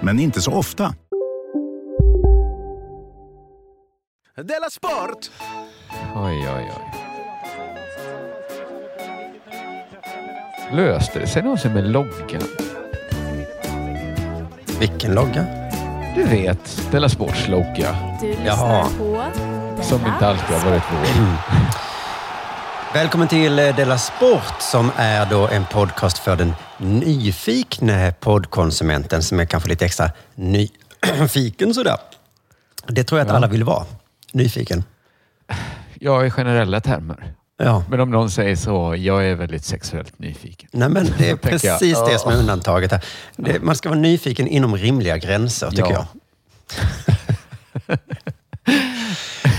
men inte så ofta. Della Sport! Oj, oj, oj. Löste det sig någonsin med loggan? Vilken logga? Du vet, Della Sports logga. Du lyssnar Jaha. på Som inte alltid har varit vår. Välkommen till eh, Della Sport som är då en podcast för den nyfikne poddkonsumenten som är kanske lite extra nyfiken sådär. Det tror jag att Ja. alla vill vara. Nyfiken. Jag i generella termer. Ja. Men om någon säger så, jag är väldigt sexuellt nyfiken. Nej, men det är Tänker jag. precis det som är undantaget här. Det, man ska vara nyfiken inom rimliga gränser, tycker Ja. jag.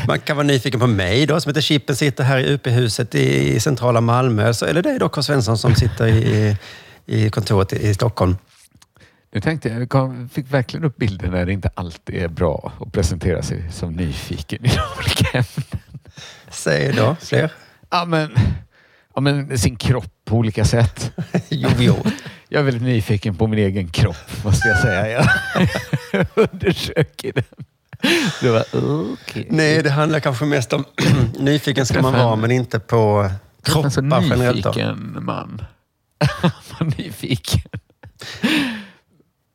Man kan vara nyfiken på mig då, som heter Chippen, sitter här i UP-huset i centrala Malmö. Så, eller dig då, K. Svensson, som sitter i, i kontoret i, Stockholm. Nu tänkte jag, jag fick verkligen upp bilden när det inte alltid är bra att presentera sig som nyfiken i olika ämnen. Säg då, fler. Ja, men, ja, men sin kropp på olika sätt. jo, jo. Jag är väldigt nyfiken på min egen kropp, måste jag säga. Jag undersöker den. Det var okej. Nej, det handlar kanske mest om nyfiken ska man vara, men inte på En så kroppar generellt. Nyfiken man. Nyfiken.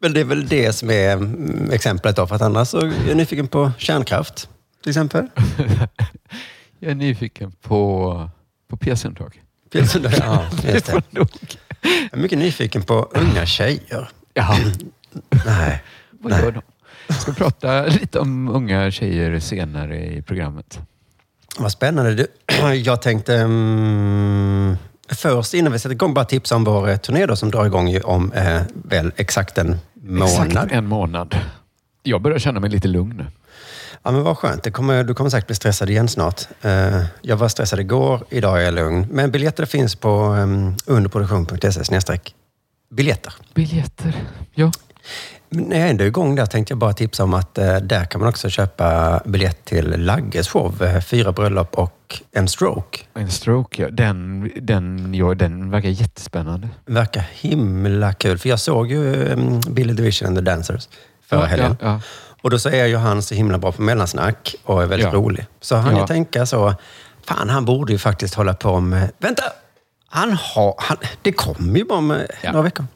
Men det är väl det som är mm, exemplet då, för att annars så är jag nyfiken på kärnkraft, till exempel. Jag är nyfiken på, på. Pilsner, ja, just Det. Jag är mycket nyfiken på unga tjejer. Jaha, Nej. vad Nej. gör de? Jag ska prata lite om unga tjejer senare i programmet. Vad spännande. Du, Jag tänkte mm, först innan vi sätter igång bara tipsa om vår eh, turné då, som drar igång om eh, väl exakt en månad. Exakt en månad. Jag börjar känna mig lite lugn nu. Ja, men vad skönt. Kommer, du kommer säkert bli stressad igen snart. Eh, jag var stressad igår, idag är jag lugn. Men biljetter finns på um, underproduktion.se snedstreck biljetter. Biljetter. Ja. När jag ändå är igång där tänkte jag bara tipsa om att eh, där kan man också köpa biljett till Lagges show. Eh, fyra bröllop och en stroke. En stroke, ja. Den, den, ja, den verkar jättespännande. Verkar himla kul. För jag såg ju um, Billy Division and the Dancers förra Ja, helgen. ja, ja. Och då så är ju han så himla bra på mellansnack och är väldigt Ja. rolig. Så han Ja. ju tänka så, fan han borde ju faktiskt hålla på med, vänta! Han har, han, det kommer ju bara om eh, några veckor.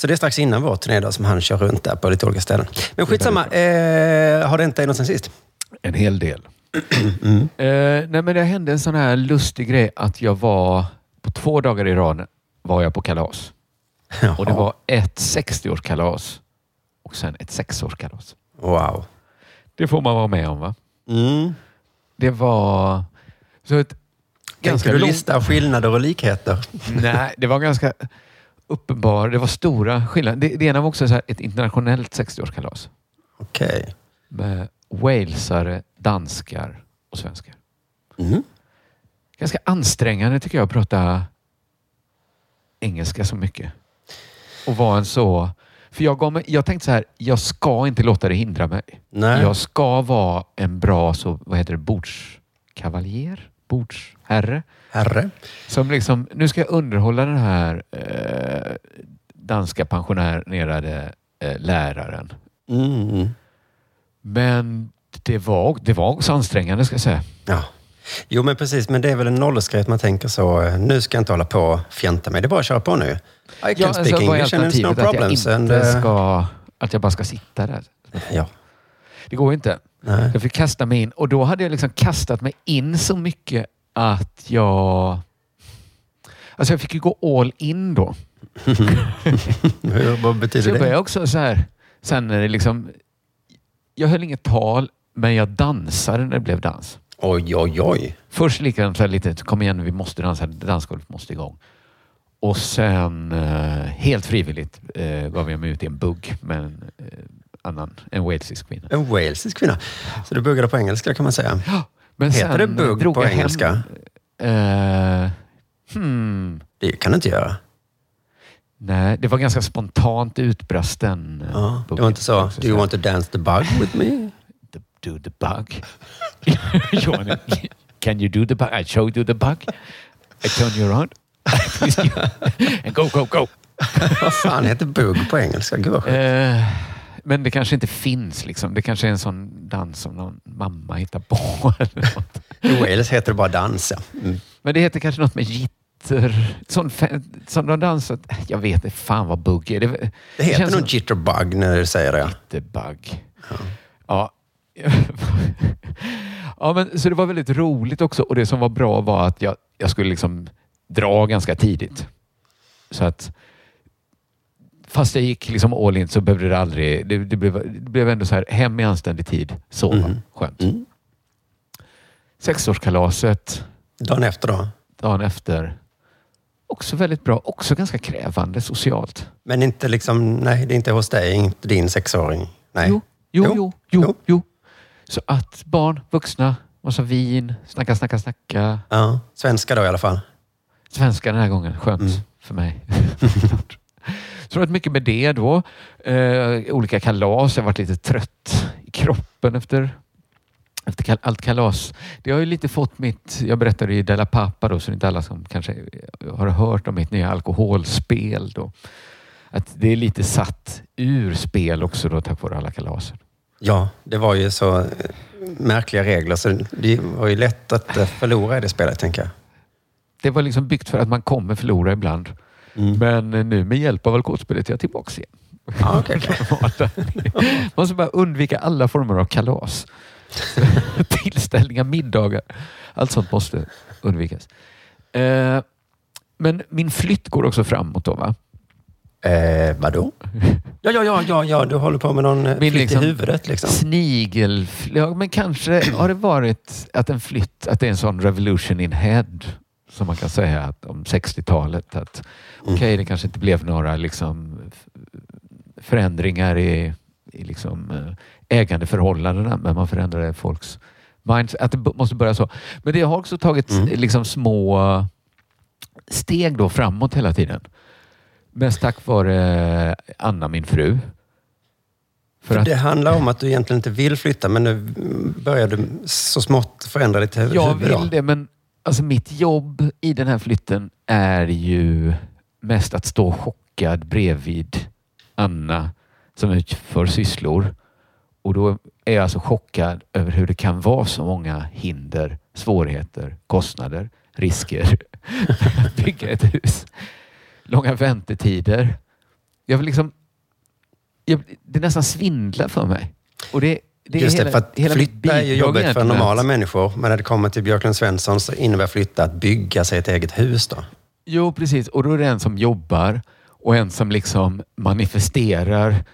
Så det är strax innan vår turné då, som han kör runt där på lite olika ställen. Men skitsamma, eh, har det inte något sen sist? En hel del. Mm. Eh, nej, men det hände en sån här lustig grej att jag var på två dagar i rad var jag på kalas. Och det Jaha. var ett 60-årskalas och sen ett sexårskalas. Wow. Det får man vara med om va? Mm. Det var... Så ett Ganska du långt- lista skillnader och likheter? Nej, det var ganska uppenbar. Det var stora skillnader. Det, det ena var också så här ett internationellt 60-årskalas Okej. med walesare, danskar och svenskar. Mm. Ganska ansträngande tycker jag att prata engelska så mycket. Och vara en så... För jag, gav mig, jag tänkte så här, jag ska inte låta det hindra mig. Nej. Jag ska vara en bra så, vad heter det, bordskavaljer? Bordsherre? Herre. Som liksom, nu ska jag underhålla den här eh, danska pensionerade eh, läraren. Mm. Men det var, det var också ansträngande ska jag säga. Ja. Jo, men precis. Men det är väl en åldersgrej att man tänker så. eh, Nu ska jag inte hålla på och fjanta mig. Det är bara att köra på nu. I can Ja, speak alltså, vad är English and it's no alternativet? Att jag problems. inte And, uh, ska... Att jag bara ska sitta där. Ja. Det går ju inte. Nej. Jag fick kasta mig in och då hade jag liksom kastat mig in så mycket att jag... Alltså jag fick ju gå all in då. Vad Så betyder jag började det? också så här. Sen när det liksom... Jag höll inget tal, men jag dansade när det blev dans. Oj, oj, oj. Först likadant så här lite, kom igen vi måste dansa, dansgolvet måste igång. Och sen eh, helt frivilligt eh, gav jag mig ut i en bugg med en eh, annan, en walesisk kvinna. En walesisk kvinna. Så du buggade på engelska kan man säga. Men Heter det bugg på jag hem- engelska? Eh, hmm, Det kan du inte göra. nej, det var ganska spontant utbrast den. eh, Ja, det var inte så. Do you want to dance the bug with me? the, do the bug. wanna, can you do the bug? I show you the bug. I turn you around. And go, go, go. Vad fan heter bugg på engelska? Gud vad sjukt. Eh, men det kanske inte finns. Liksom. Det kanske är en sån dans som någon mamma hittar på. eller något. Wales heter det bara dans. Ja. Mm. Men det heter kanske något med jitter. Sån, sån de dansat. Jag vet inte fan vad bugg är. Det, Det heter känns nog som- jitterbug när du säger det. Jättebugg. Ja. ja, men så det var väldigt roligt också och det som var bra var att jag, jag skulle liksom dra ganska tidigt. Så att fast jag gick liksom all in så behövde det aldrig, det, det, blev, det blev ändå så här hem i anständig tid, sova, Mhm. skönt. Mm. Sexårskalaset Dagen efter då? dagen efter, också väldigt bra, också ganska krävande socialt. Men inte liksom, nej, det är inte hos dig, inte din sexåring. Nej. Jo, jo, Jo. jo, jo, Jo. jo. Så att barn, vuxna, massa vin, snacka, snacka, snacka. Ja, svenska då i alla fall. Svenska den här gången. Skönt Mm. för mig. Så det har varit mycket med det då. Eh, olika kalas. Jag har varit lite trött i kroppen efter, efter allt kalas. Det har ju lite fått mitt... Jag berättade i Della Pappa då, så det är inte alla som kanske har hört om mitt nya alkoholspel då. Att det är lite satt ur spel också då tack vare alla kalasen. Ja, det var ju så eh, märkliga regler så det var ju lätt att eh, förlora i det spelet, tänker jag. Det var liksom byggt för att man kommer förlora ibland. Mm. Men nu med hjälp av alkoholspelet är jag tillbaka igen. Ja, okej, okej. Man måste bara undvika alla former av kalas. Tillställningar, middagar. Allt sånt måste undvikas. Eh, men min flytt går också framåt då va? Eh, vadå? Ja, ja, ja, ja, ja, du håller på med någon eh, Min flytt liksom i huvudet liksom. Snigel... Ja, men kanske har det varit att en flytt, att det är en sån revolution in head som man kan säga att om 60-talet. Att Mm. okej, det kanske inte blev några liksom förändringar i, i liksom eh, ägandeförhållandena, men man förändrade folks minds. Att det måste börja så. Men det har också tagit Mm. liksom små steg då framåt hela tiden. Mest tack vare Anna, min fru. För att Det handlar om att du egentligen inte vill flytta, men nu börjar du så smått förändra ditt huvud. Jag vill det, men alltså mitt jobb i den här flytten är ju mest att stå chockad bredvid Anna som utför sysslor. Och då är jag alltså chockad över hur det kan vara så många hinder, svårigheter, kostnader, risker att bygga ett hus. Långa väntetider. Jag vill liksom... Jag, det nästan svindlar för mig. Och det, det Just det, hela, för att flytta är ju jobbigt för att- normala människor. Men när det kommer till Björklund Svensson så innebär flytta att bygga sig ett eget hus då. Jo, precis. Och då är det en som jobbar och en som liksom manifesterar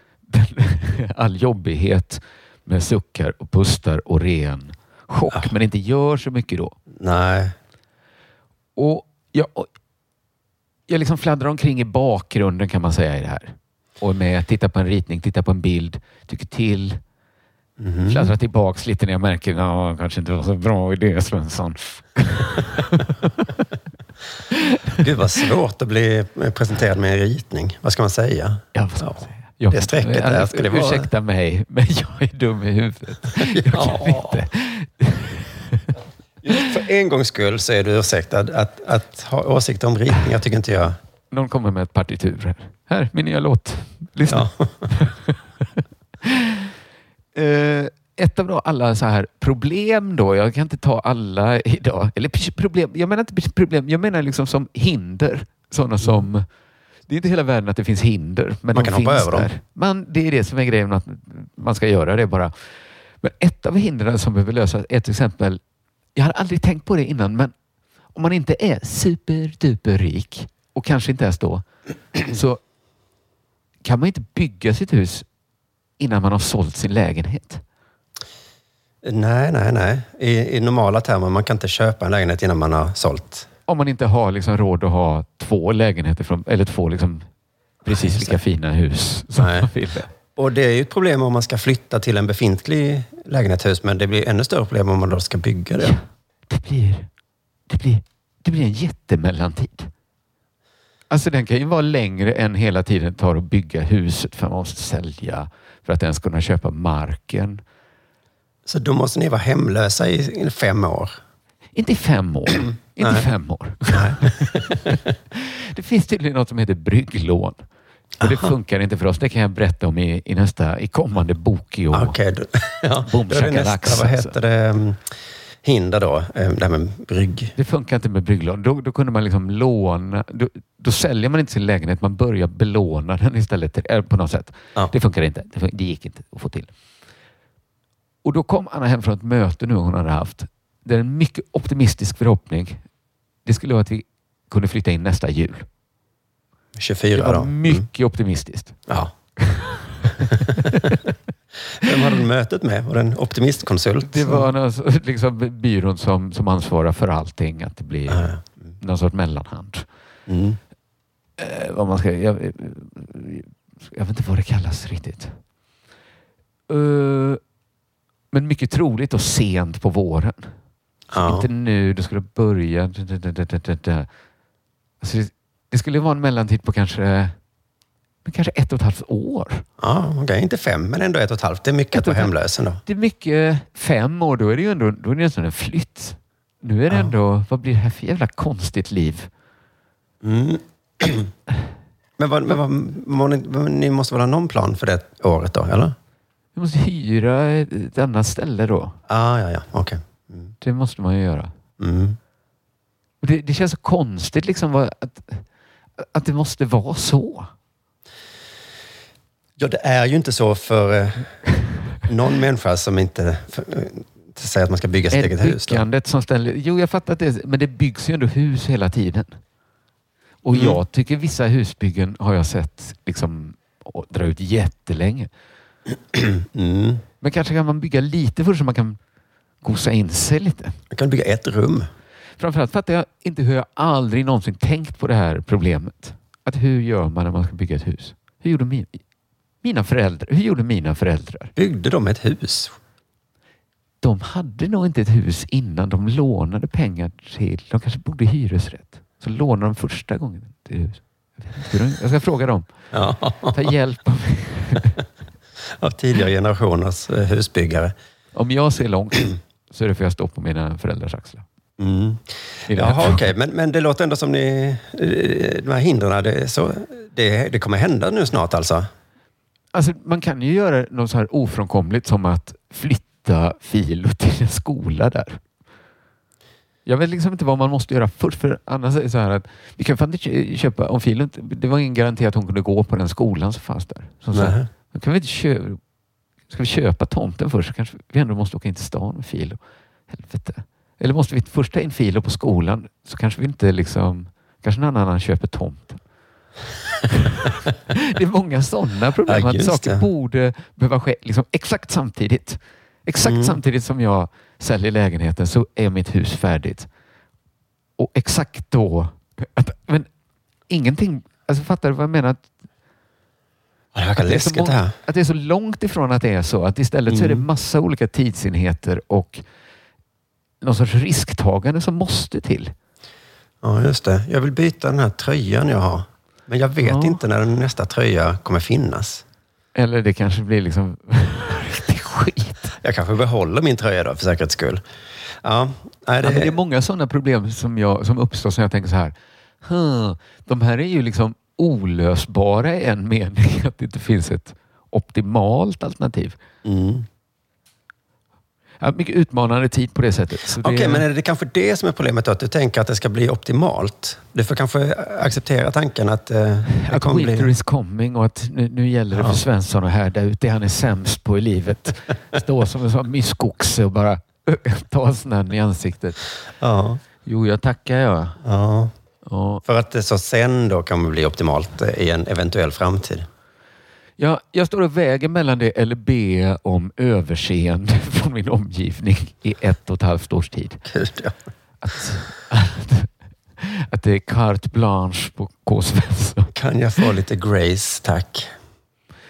all jobbighet med suckar och pustar och ren chock, men inte gör så mycket då. Nej. Och jag, jag liksom fladdrar omkring i bakgrunden kan man säga i det här. Och med titta på en ritning, titta på en bild, tycker till. Mhm. Fladdrar tillbaks lite när jag märker att ja, kanske inte var så bra idé Svensson. Gud vad svårt att bli presenterad med en ritning. Vad ska man säga? Ja, vad ska man säga? Jag, Det strecket där, ska det vara- Ursäkta mig, men jag är dum i huvudet. Jag kan inte. Just för en gångs skull så är du ursäktad att, att ha åsikter om ritningar tycker inte jag. Någon kommer med ett partitur här. Här, min nya låt. Lyssna. Ja. Eh, ett av alla så här problem då, jag kan inte ta alla idag. Eller problem, jag menar inte problem, jag menar liksom som hinder. Sådana som Det är inte hela världen att det finns hinder, men Man de kan hoppa finns över dem. där. Man, det är det som är grejen, att man ska göra det bara. Men ett av hindren som behöver lösas är till exempel, jag hade aldrig tänkt på det innan, men om man inte är superduper rik och kanske inte ens då, så kan man inte bygga sitt hus innan man har sålt sin lägenhet. Nej, nej, nej. I, I normala termer, man kan inte köpa en lägenhet innan man har sålt. Om man inte har liksom råd att ha två lägenheter, från, eller två liksom precis lika fina hus som Nej. man vill. Och det är ju ett problem om man ska flytta till en befintlig lägenhetshus, men det blir ännu större problem om man då ska bygga det. Det blir, det blir, det blir en jättemellantid. Alltså den kan ju vara längre än hela tiden det tar att bygga huset för man måste sälja för att ens kunna köpa marken. Så då måste ni vara hemlösa i fem år. Inte i fem år. Inte Nej. fem år. det finns tydligen något som heter brygglån. Och det funkar inte för oss. Det kan jag berätta om i, i nästa, i kommande bok i år. Okej, då, ja, Boom, då är det nästa, shakalaks, vad alltså. heter det, hinder då? Um, Det här med brygg. Det funkar inte med brygglån. Då, då kunde man liksom låna. Då, då säljer man inte sin lägenhet. Man börjar belåna den istället eh, på något sätt. Ja. Det funkar inte. Det, det gick inte att få till. Och då kom Anna hem från ett möte nu hon hade haft. Det är en mycket optimistisk förhoppning. Det skulle vara att vi kunde flytta in nästa jul. Det 24 var då. Mm. mycket optimistiskt. Ja. Vem hade du mötet med? Var det en optimistkonsult? Det var någon, så- liksom, byrån som, som ansvarar för allting. Att det blir Ja, någon sorts mellanhand. Mm. eh, vad man ska... Jag, eh, jag vet inte vad det kallas riktigt. Eh, men mycket troligt och sent på våren. Ja. Inte nu, det skulle börja... Alltså det, det skulle vara en mellantid på kanske, men kanske ett och ett halvt år. Ja, okej. Inte fem, men ändå ett och ett halvt. Det är mycket Ett att vara hemlös ändå. Det är mycket fem år, då är det ju ändå då är det nästan en flytt. Nu är det Ja. ändå, vad blir det här för jävla konstigt liv? Mm. men vad, men vad, må ni, ni måste väl ha någon plan för det året då, eller? Vi måste hyra ett, annat ställe då. Ah, ja, ja, okej. Det måste man ju göra. Mm. Det, det känns så konstigt liksom att, att det måste vara så. Ja, det är ju inte så för eh, någon människa som inte för, eh, säger att man ska bygga sitt eget hus. Byggandet som ställer... Jo, jag fattar att det men det byggs ju ändå hus hela tiden. Och Mm. jag tycker vissa husbyggen har jag sett liksom dra ut jättelänge. Mm. Men kanske kan man bygga lite först så man kan gosa in sig lite. Man kan bygga ett rum. Framförallt fattar jag inte hur jag aldrig någonsin tänkt på det här problemet. Att hur gör man när man ska bygga ett hus? Hur gjorde min, mina föräldrar? Hur gjorde mina föräldrar? Byggde de ett hus? De hade nog inte ett hus innan de lånade pengar till... De kanske bodde i hyresrätt. Så lånade de första gången till hus. Jag, ska fråga dem. Ja. Ta hjälp av. Av tidigare generationers eh, husbyggare. Om jag ser långt så är det för att jag står på mina föräldrars axlar. Mm. Jaha, okej. Men, men det låter ändå som ni... eh, De här hindren, det, så, det, det kommer hända nu snart alltså? Alltså, man kan ju göra något så här ofrånkomligt som att flytta Filo till en skola där. Jag vet liksom inte vad man måste göra först. För annars är det så här att vi kan fan inte kö- köpa, om Filo inte, det var ingen garanti att hon kunde gå på den skolan som fanns där. Så så här, då kan vi inte köpa, ska vi köpa tomten först så kanske vi ändå måste åka in till stan med Filo. Helvete. Eller måste vi först ta in Filo på skolan så kanske vi inte liksom, kanske någon annan köper tomten. Det är många sådana problem. Ja, att saker det. borde behöva ske liksom exakt samtidigt. Exakt Mm. samtidigt som jag säljer lägenheten så är mitt hus färdigt. Och exakt då... Att, men ingenting... Alltså fattar du vad jag menar? Att, Det verkar att, det är så läskigt det mång- här. att det är så långt ifrån att det är så. Att istället så är det Mm. massa olika tidsenheter och någon sorts risktagande som måste till. Ja, just det. Jag vill byta den här tröjan jag har. Men jag vet Ja. inte när nästa tröja kommer finnas. Eller det kanske blir liksom riktig skit. Jag kanske behåller min tröja då, för säkerhets skull. Ja, nej, det, Ja, men det är många sådana problem som, jag, som uppstår som jag tänker så här. "Huh, de här är ju liksom olösbara i en mening. Att det inte finns ett optimalt alternativ. Mm. Ja, mycket utmanande tid på det sättet. Så det- Okej, men är det kanske det som är problemet då? Att du tänker att det ska bli optimalt? Du får kanske acceptera tanken att eh, det Att kommer winter bli... is coming och att nu, nu gäller det Ja. för Svensson att härda ut det han är sämst på i livet. Stå som en sån myskoxe och bara ta snön i ansiktet. Ja, Jo, jag tackar jag. ja. Ja. För att det så sen då kan bli optimalt i en eventuell framtid. Jag, jag står och väger mellan det eller be om överseende från min omgivning i ett och ett halvt års tid. Gud, ja. Att, att, att det är carte blanche på K. Svensson. Kan jag få lite grace, tack?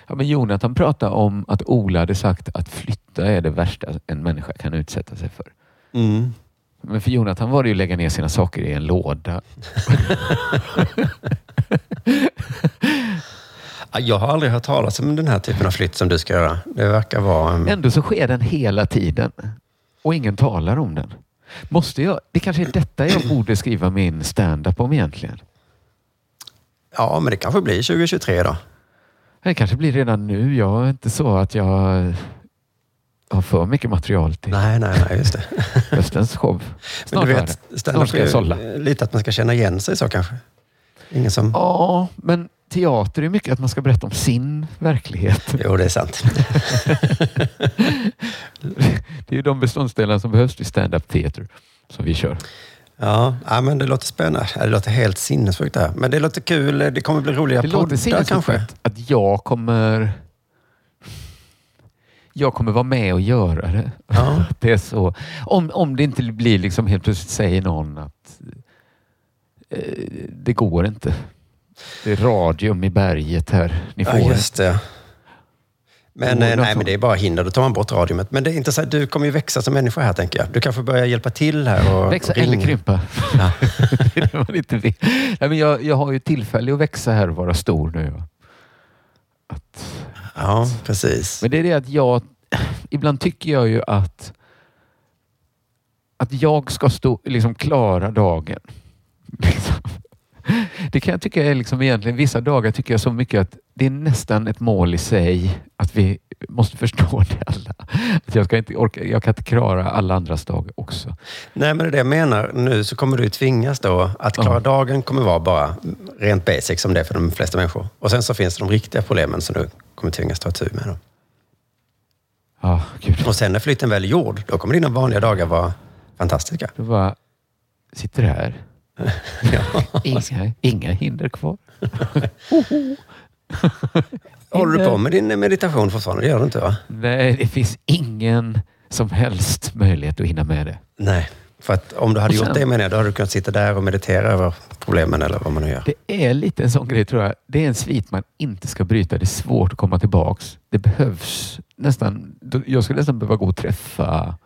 Ja, men Jonathan pratade om att Ola hade sagt att flytta är det värsta en människa kan utsätta sig för. Mm. Men för Jonathan var det ju att lägga ner sina saker i en låda. Ja, Jag har aldrig hört talas om den här typen av flytt som du ska göra. Det verkar vara... en- Ändå så sker den hela tiden och ingen talar om den. Måste jag? Det kanske är detta jag borde skriva min stand-up om egentligen. Ja, men det kanske blir 2023 då. Det kanske blir redan nu. Jag är inte så att jag har för mycket material till Nej, nej, nej, just det. höstens show. Men Snart du var vet, det. stand Snart ska jag sålla. lite att man ska känna igen sig så kanske. Ingen som... Ja, men teater är mycket att man ska berätta om sin verklighet. Jo, det är sant. Det är ju de beståndsdelar som behövs vid stand-up theater som vi kör. Ja, ja, men det låter spännande. Det låter helt sinnessjukt det här. Men det låter kul. Det kommer bli roliga Det poddar kanske. att jag kommer jag kommer vara med och göra det. Ja. det är så. Om, om det inte blir liksom helt plötsligt säger någon att eh, det går inte. Det är radium i berget här. Ni får Ja, just det. Men, något nej, men det är bara hinder. Då tar man bort radiumet. Men det är intressant. Du kommer ju växa som människa här, tänker jag. Du kanske börjar hjälpa till här och Växa och eller krympa. Ja. det är det man inte vill. Nej, men jag, jag har ju tillfälle att växa här och vara stor nu. Att, Ja, precis. Men det är det att jag, ibland tycker jag ju att att jag ska stå, liksom klara dagen. Liksom. Det kan jag tycka är liksom egentligen, vissa dagar tycker jag så mycket att det är nästan ett mål i sig att vi måste förstå det alla. Att jag, ska inte orka, jag kan inte klara alla andras dagar också. Nej, men det är det jag menar. Nu så kommer du tvingas då att klara Ja. dagen kommer vara bara rent basic som det är för de flesta människor. Och sen så finns det de riktiga problemen som du kommer tvingas ta tur med. Då. Ja, gud. Och sen när flytten väl är gjord, då kommer dina vanliga dagar vara fantastiska. Då bara sitter här. Inga, inga hinder kvar. Håller du på med din meditation fortfarande? Det gör du inte va? Nej, det finns ingen som helst möjlighet att hinna med det. Nej. För att om du hade sen- gjort det menar jag, då hade du kunnat sitta där och meditera över problemen eller vad man nu gör. Det är lite en sån grej tror jag. Det är en svit man inte ska bryta. Det är svårt att komma tillbaks. Det behövs nästan. Jag skulle nästan behöva gå och träffa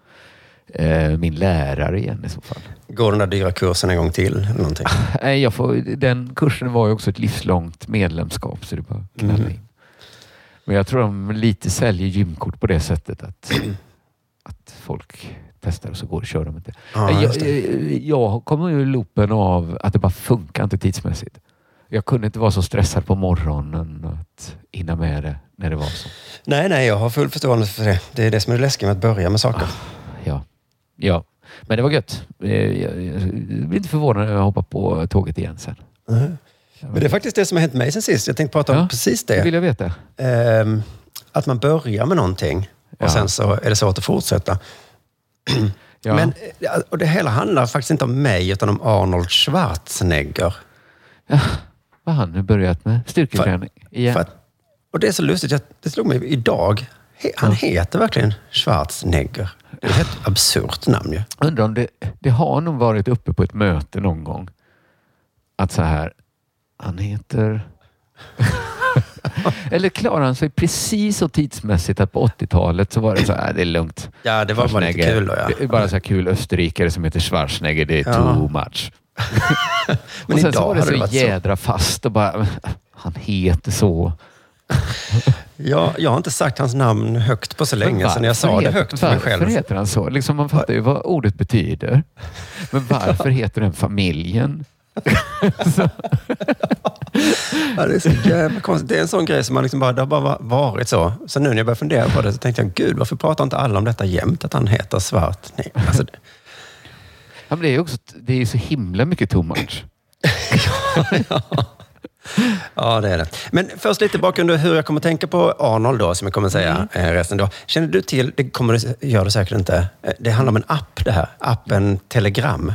min lärare igen i så fall. Går den där dyra kursen en gång till? Eller någonting? Nej, jag får, den kursen var ju också ett livslångt medlemskap så det bara Mhm. in. Men jag tror de lite säljer gymkort på det sättet att, att folk testar och så går och kör de inte. Ja, jag, jag, jag kommer ur loopen av att det bara funkar inte tidsmässigt. Jag kunde inte vara så stressad på morgonen att hinna med det när det var så. Nej, nej, jag har full förståelse för det. Det är det som är det läskiga med att börja med saker. Ja, ja. men det var gött. Eh, Jag, jag blir inte förvånad när jag hoppar på tåget igen sen. Mhm. Men det är faktiskt det som har hänt mig sen sist. Jag tänkte prata om Ja, precis Det det. vill jag veta. Ehm, att man börjar med någonting och Ja. sen så är det svårt att fortsätta. Ja. Men, eh, och det hela handlar faktiskt inte om mig utan om Arnold Schwarzenegger. Vad har han nu börjat med? Styrketräning igen? För och det är så lustigt, jag, det slog mig idag. Han heter verkligen Schwarzenegger. Det är ett helt absurt namn ju. Undrar om det, det har nog varit uppe på ett möte någon gång. Att så här, han heter... Eller klarar han sig precis så tidsmässigt att på 80-talet så var det så här, det är lugnt. Ja, det var bara lite kul då ja. Det är bara så här kul österrikare som heter Schwarzenegger, det är Ja. too much. Men och sen idag så var det så varit så. jädra fast och bara, han heter så. Ja, jag har inte sagt hans namn högt på så länge sedan jag sa varför det högt för mig Varför själv. heter han så? Liksom man fattar ju vad ordet betyder. Men varför heter den familjen Ja, det är så jävla konstigt. Det är en sån grej som man liksom bara, det har bara varit så. Så nu när jag började fundera på det så tänkte jag, gud varför pratar inte alla om detta jämt? Att han heter Svart? Nej, alltså, det- Ja, men det är ju också, det är så himla mycket too much. ja, det är det. Men först lite bakgrund hur jag kommer tänka på Arnold då, som jag kommer säga eh, resten då. Känner du till, det kommer du, gör du säkert inte, Eh, det handlar om en app det här. Appen Telegram.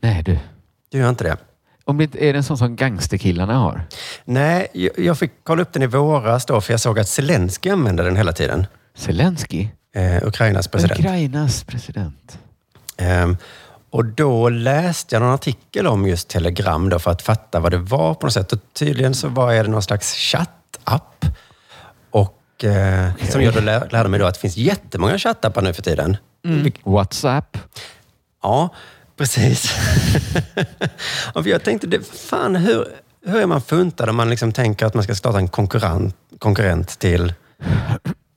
Nej du. Du gör inte det? Om det är det en sån som gangsterkillarna har? Nej, jag, jag fick kolla upp den i våras då, för jag såg att Zelensky använde den hela tiden. Zelensky? Eh, Ukrainas president. Ukrainas president. Ehm, och då läste jag någon artikel om just Telegram då för att fatta vad det var på något sätt. Och tydligen så var det någon slags chattapp. Och eh, som jag då lär, lärde mig då att det finns jättemånga chattappar nu för tiden. Vilk- Whatsapp? Ja, precis. och jag tänkte, det, fan hur, hur är man funtad om man liksom tänker att man ska starta en konkurrent, konkurrent till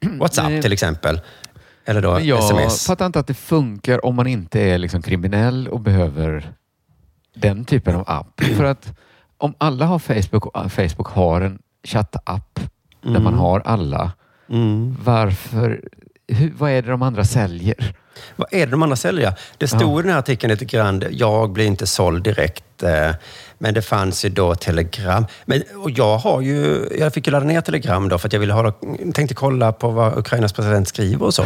WhatsApp till exempel? Eller då Men jag sms. fattar inte att det funkar om man inte är liksom kriminell och behöver den typen av app. För att om alla har Facebook och Facebook har en chattapp där man har alla, Mm. varför, hur, vad är det de andra säljer? Vad är det de andra säljer? Det stod i den här artikeln lite grann, jag blir inte såld direkt. eh, Men det fanns ju då Telegram. Men, och jag, har ju, jag fick ju ladda ner Telegram då för att jag ville ha, tänkte kolla på vad Ukrainas president skriver och så.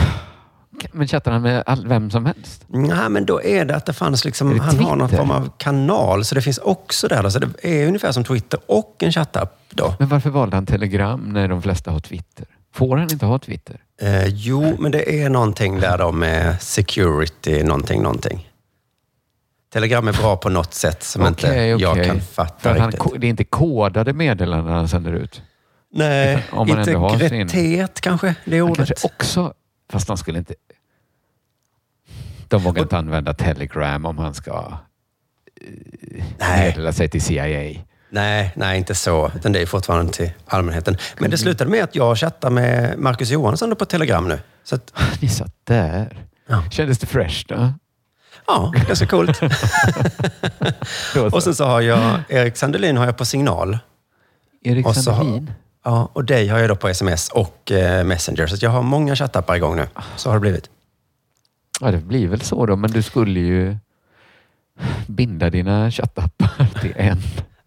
Men chattar han med all, vem som helst? Nej, men då är det att det fanns liksom, det han har någon form av kanal, så det finns också där. Då. Så det är ungefär som Twitter och en chattapp då. Men varför valde han Telegram när de flesta har Twitter? Får han inte ha Twitter? Eh, jo, men det är någonting där då med security, någonting, någonting. Telegram är bra på något sätt som inte Okej, jag kan fatta att han, riktigt. det är inte kodade meddelanden han sänder ut. Nej, Om man ändå har sin- integritet kanske, det är Han ordet. kanske också... Fast han skulle inte... De vågar inte använda Telegram om han ska eh, Nej. meddela sig till CIA. Nej, nej, inte så. Utan det är fortfarande till allmänheten. Men det slutade med att jag chattar med Marcus Johansson på Telegram nu. Så att, Ni satt där. Ja. Kändes det fresh då? ja, ganska coolt. och sen så har jag Erik Sandelin har jag på signal. Erik och så har- Sandelin? Ja, och dig har jag då på sms och eh, Messenger. Så jag har många chattappar igång nu. Så har det blivit. Ja, det blir väl så då. Men du skulle ju binda dina chattappar till en.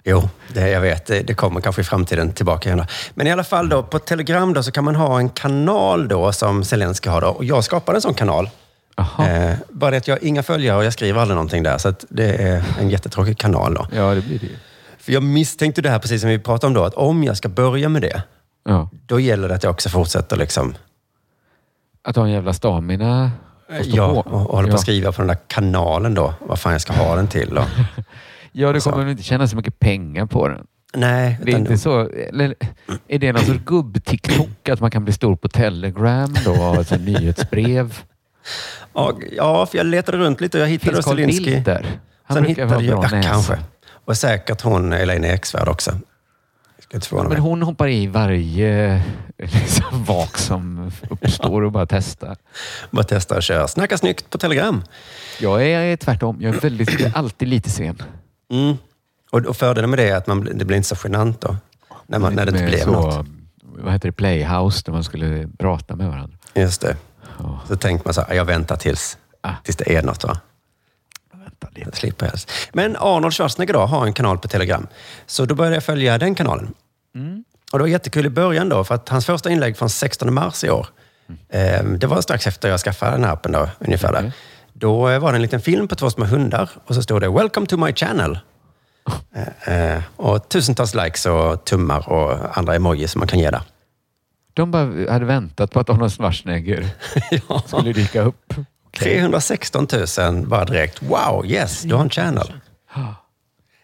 Jo, det jag vet. Det, det kommer kanske i framtiden tillbaka igen. Då. Men i alla fall då, på Telegram då, så kan man ha en kanal då som Zelensky har. Då. Och jag skapade en sån kanal. Eh, bara det att jag har inga följare och jag skriver aldrig någonting där. Så det är en jättetråkig kanal. Då. Ja, det blir det. För jag misstänkte det här, precis som vi pratade om då, att om jag ska börja med det, Ja. då gäller det att jag också fortsätter liksom, Att ha en jävla stamina ja, på. och, och håller på ja. att skriva på den där kanalen då, vad fan jag ska ha den till. Då. ja, du Så. kommer väl inte tjäna så mycket pengar på den. Nej, Det är inte så, eller är det någon sorts gubb-TikTok att man kan bli stor på Telegram då ha nyhetsbrev? ja, ja, för jag letade runt lite och jag hittade Finns Zelensky. Bildt där? Han Sen hittade jag, ja, kanske. Och säkert hon Elaine Eksvärd också. Förvåna Men hon hoppar i varje liksom, vak som uppstår och bara testar. Bara testa och köra. Snacka snyggt på Telegram. Jag är tvärtom. Jag är, väldigt, jag är alltid lite sen. Mm. Och, och fördelen med det är att man, det blir inte så genant då. När, man, när det inte blev så, något. Vad heter det? Playhouse där man skulle prata med varandra. Just det. Ja, Så tänker man så här, jag väntar tills, Ah. tills det är något. Va? vänta lite. Jag slipper helst. Men Arnold Schwarzenegger då har en kanal på Telegram. Så då började jag följa den kanalen. Mm. Och det var jättekul i början då, för att hans första inlägg från 16 mars i år, eh, det var strax efter jag skaffade den här appen då, ungefär Okej. Då eh, var det en liten film på två små hundar och så stod det “Welcome to my channel”. Eh, eh, och tusentals likes och tummar och andra emojis som man kan ge där. De bara hade väntat på att Arnold Schwarzenegger ja. skulle dyka upp. 316 000 bara direkt. Wow, yes, du har en channel.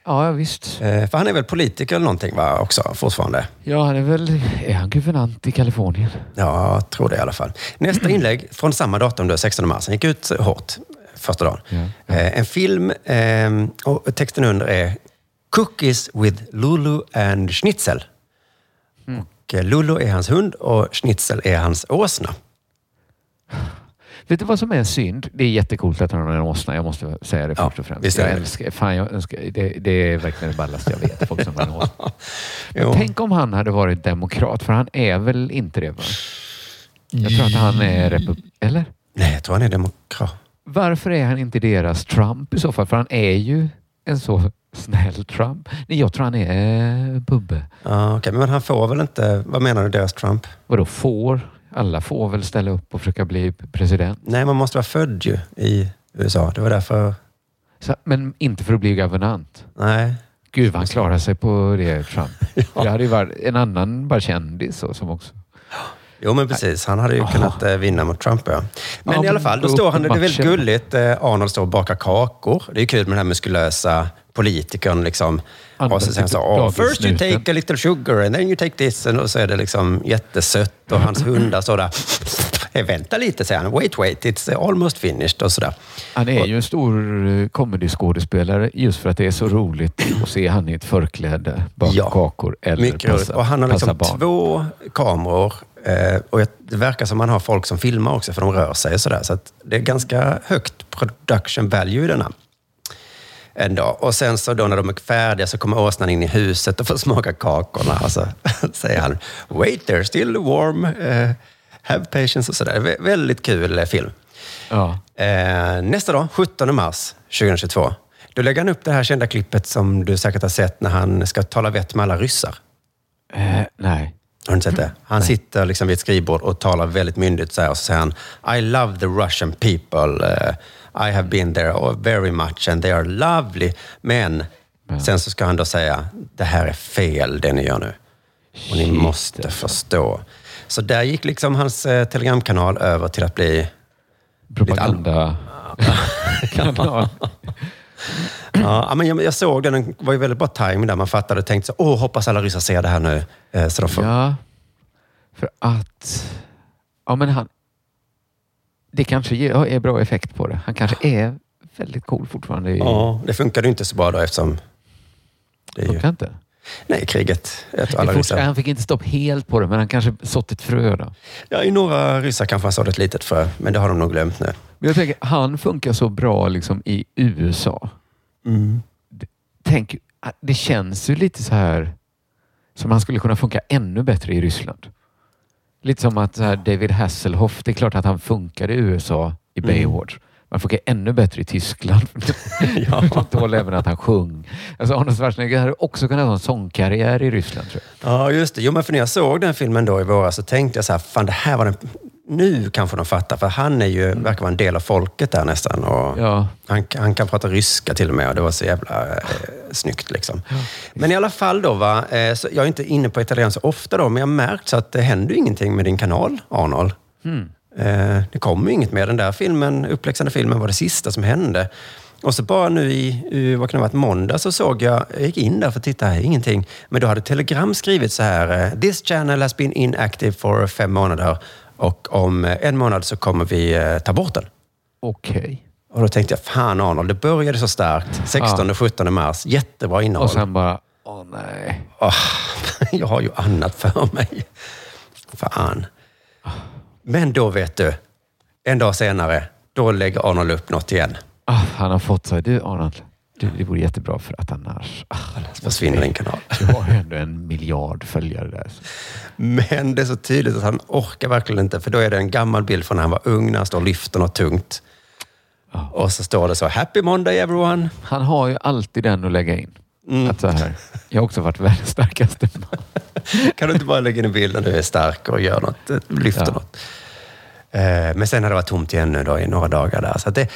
Ja, visst. Eh, för han är väl politiker eller någonting va, också fortfarande? Ja, han är väl... Är han guvernant i Kalifornien? Ja, jag tror det i alla fall. Nästa inlägg från samma datum, då, 16 mars. Han gick ut hårt första dagen. Ja, Eh, en film eh, och texten under är Cookies with Lulu and Schnitzel. Och eh, Lulu är hans hund och Schnitzel är hans åsna. Vet du vad som är synd? Det är jättecoolt att han har en åsna. Jag måste säga det Ja, först och främst. visst är jag det. älskar, fan, jag önskar, det, det är verkligen det ballaste jag vet. Folk som har en åsna. Tänk om han hade varit demokrat, för han är väl inte det? Va? Jag tror att han är republik... Eller? Nej, jag tror han är demokrat. Varför är han inte deras Trump i så fall? För han är ju en så snäll Trump. Nej, jag tror han är eh, Bubbe. Ja, okej, Men han får väl inte... Vad menar du, deras Trump? Vadå får? Alla får väl ställa upp och försöka bli president? Nej, man måste vara född ju i USA. Det var därför... Så, men inte för att bli guvernant. Nej. Gud vad han klarar sig på det Trump. Det hade ju varit en annan bara kändis som också... Jo, men precis. Han hade ju kunnat eh, vinna mot Trump, ja. Men Ja, i alla fall, då står han... Det är väldigt gulligt. Eh, Arnold står och bakar kakor. Det är kul med den här muskulösa politikern. Liksom. Och så han så, oh, first you dagissnuten." take a little sugar and then you take this. Och så är det liksom jättesött och hans hundar står där. "Eh, Vänta lite, säger han. Wait, wait, it's almost finished och sådär. Han är ju en stor comedyskådespelare just för att det är så roligt att se han i ett förkläde baka Ja, kakor eller Mycket roligt. passa, Och han har liksom två kameror. Eh, och det verkar som han har folk som filmar också, för de rör sig och sådär. Så att det är ganska högt production value i denna. Ändå. Och sen så då när de är färdiga så kommer åsnan in i huset och får smaka kakorna. Och så säger han “Wait, they're still warm. Eh, have patience” och sådär. Vä- väldigt kul eh, film. Ja. Eh, nästa dag, 17 mars 2022, då lägger han upp det här kända klippet som du säkert har sett när han ska tala vett med alla ryssar. Eh, nej. Har du inte sett det? Han sitter liksom vid ett skrivbord och talar väldigt myndigt så här, och så säger han I love the Russian people. Eh, I have been there very much and they are lovely. Men sen så ska han då säga det här är fel det ni gör nu. Och ni Shit, måste alltså. förstå. Så där gick liksom hans eh, telegramkanal över till att bli Propaganda. Kanal. Ja, men jag, jag såg den, det var ju väldigt bra timing där. Man fattade och tänkte så, åh, hoppas alla ryssar ser det här nu. Eh, Så de får, Ja, för att... Ja, men han... Det kanske ger, är bra effekt på det. Han kanske är väldigt cool fortfarande. I, ja, det funkade ju inte så bra då eftersom det är ju, Funkar inte. nej, kriget. Jag tror Det alla fort, ryssar. han fick inte stopp helt på det, men han kanske sått ett frö. Då. Ja, I några ryssar kanske han sådde ett litet frö, men det har de nog glömt nu. Men jag tänker, han funkar så bra liksom i USA. D- Tänk, det känns ju lite så här som han skulle kunna funka ännu bättre i Ryssland. Lite som att så här, David Hasselhoff, det är klart att han funkar i USA i Baywatch. Man funkar ännu bättre i Tyskland. ja. Jag tål även att han sjöng. Alltså Arnold Schwarzenegger hade också kunnat ha en sångkarriär i Ryssland tror jag. Ja, just det. Jo, men för när jag såg den filmen då i våras så tänkte jag så här, fan det här var den... Nu kanske de fattar, för han är ju, verkar vara en del av folket där nästan. Och Ja. han, han kan prata ryska till och med och det var så jävla eh, snyggt. Liksom. Men i alla fall då, va, eh, jag är inte inne på italiensk så ofta då, men jag har märkt så att det händer ingenting med din kanal, Arnold. Eh, det kommer ju inget mer. Den där filmen, uppläxande filmen var det sista som hände. Och så bara nu i, vad kan det ha varit, måndag så såg jag, jag gick in där för att titta, här, ingenting. Men då hade Telegram skrivit så här, eh, this channel has been inactive for fem månader och om eh, en månad så kommer vi eh, ta bort den. Okej. Och då tänkte jag, fan Arnold, det började så starkt. 16 och 17 mars, jättebra innehåll. Och sen bara, åh nej. Åh, jag har ju annat för mig. Fan. Men då vet du, en dag senare, då lägger Arnold upp något igen. Ah, han har fått så. Du Arnold, du, det vore jättebra för att annars... Ah, Försvinner din kanal. Du har ju ändå en miljard följare där. Men det är så tydligt att han orkar verkligen inte, för då är det en gammal bild från när han var ung, när han står och lyfter något tungt. Och så står det så, Happy Monday everyone. Han har ju alltid den att lägga in. Mm. Att så här, jag har också varit världens starkaste man. Kan du inte bara lägga in en bild när du är stark och gör något, eh, lyfter Ja. något? Eh, Men sen har det varit tomt igen nu då i några dagar där. Så det,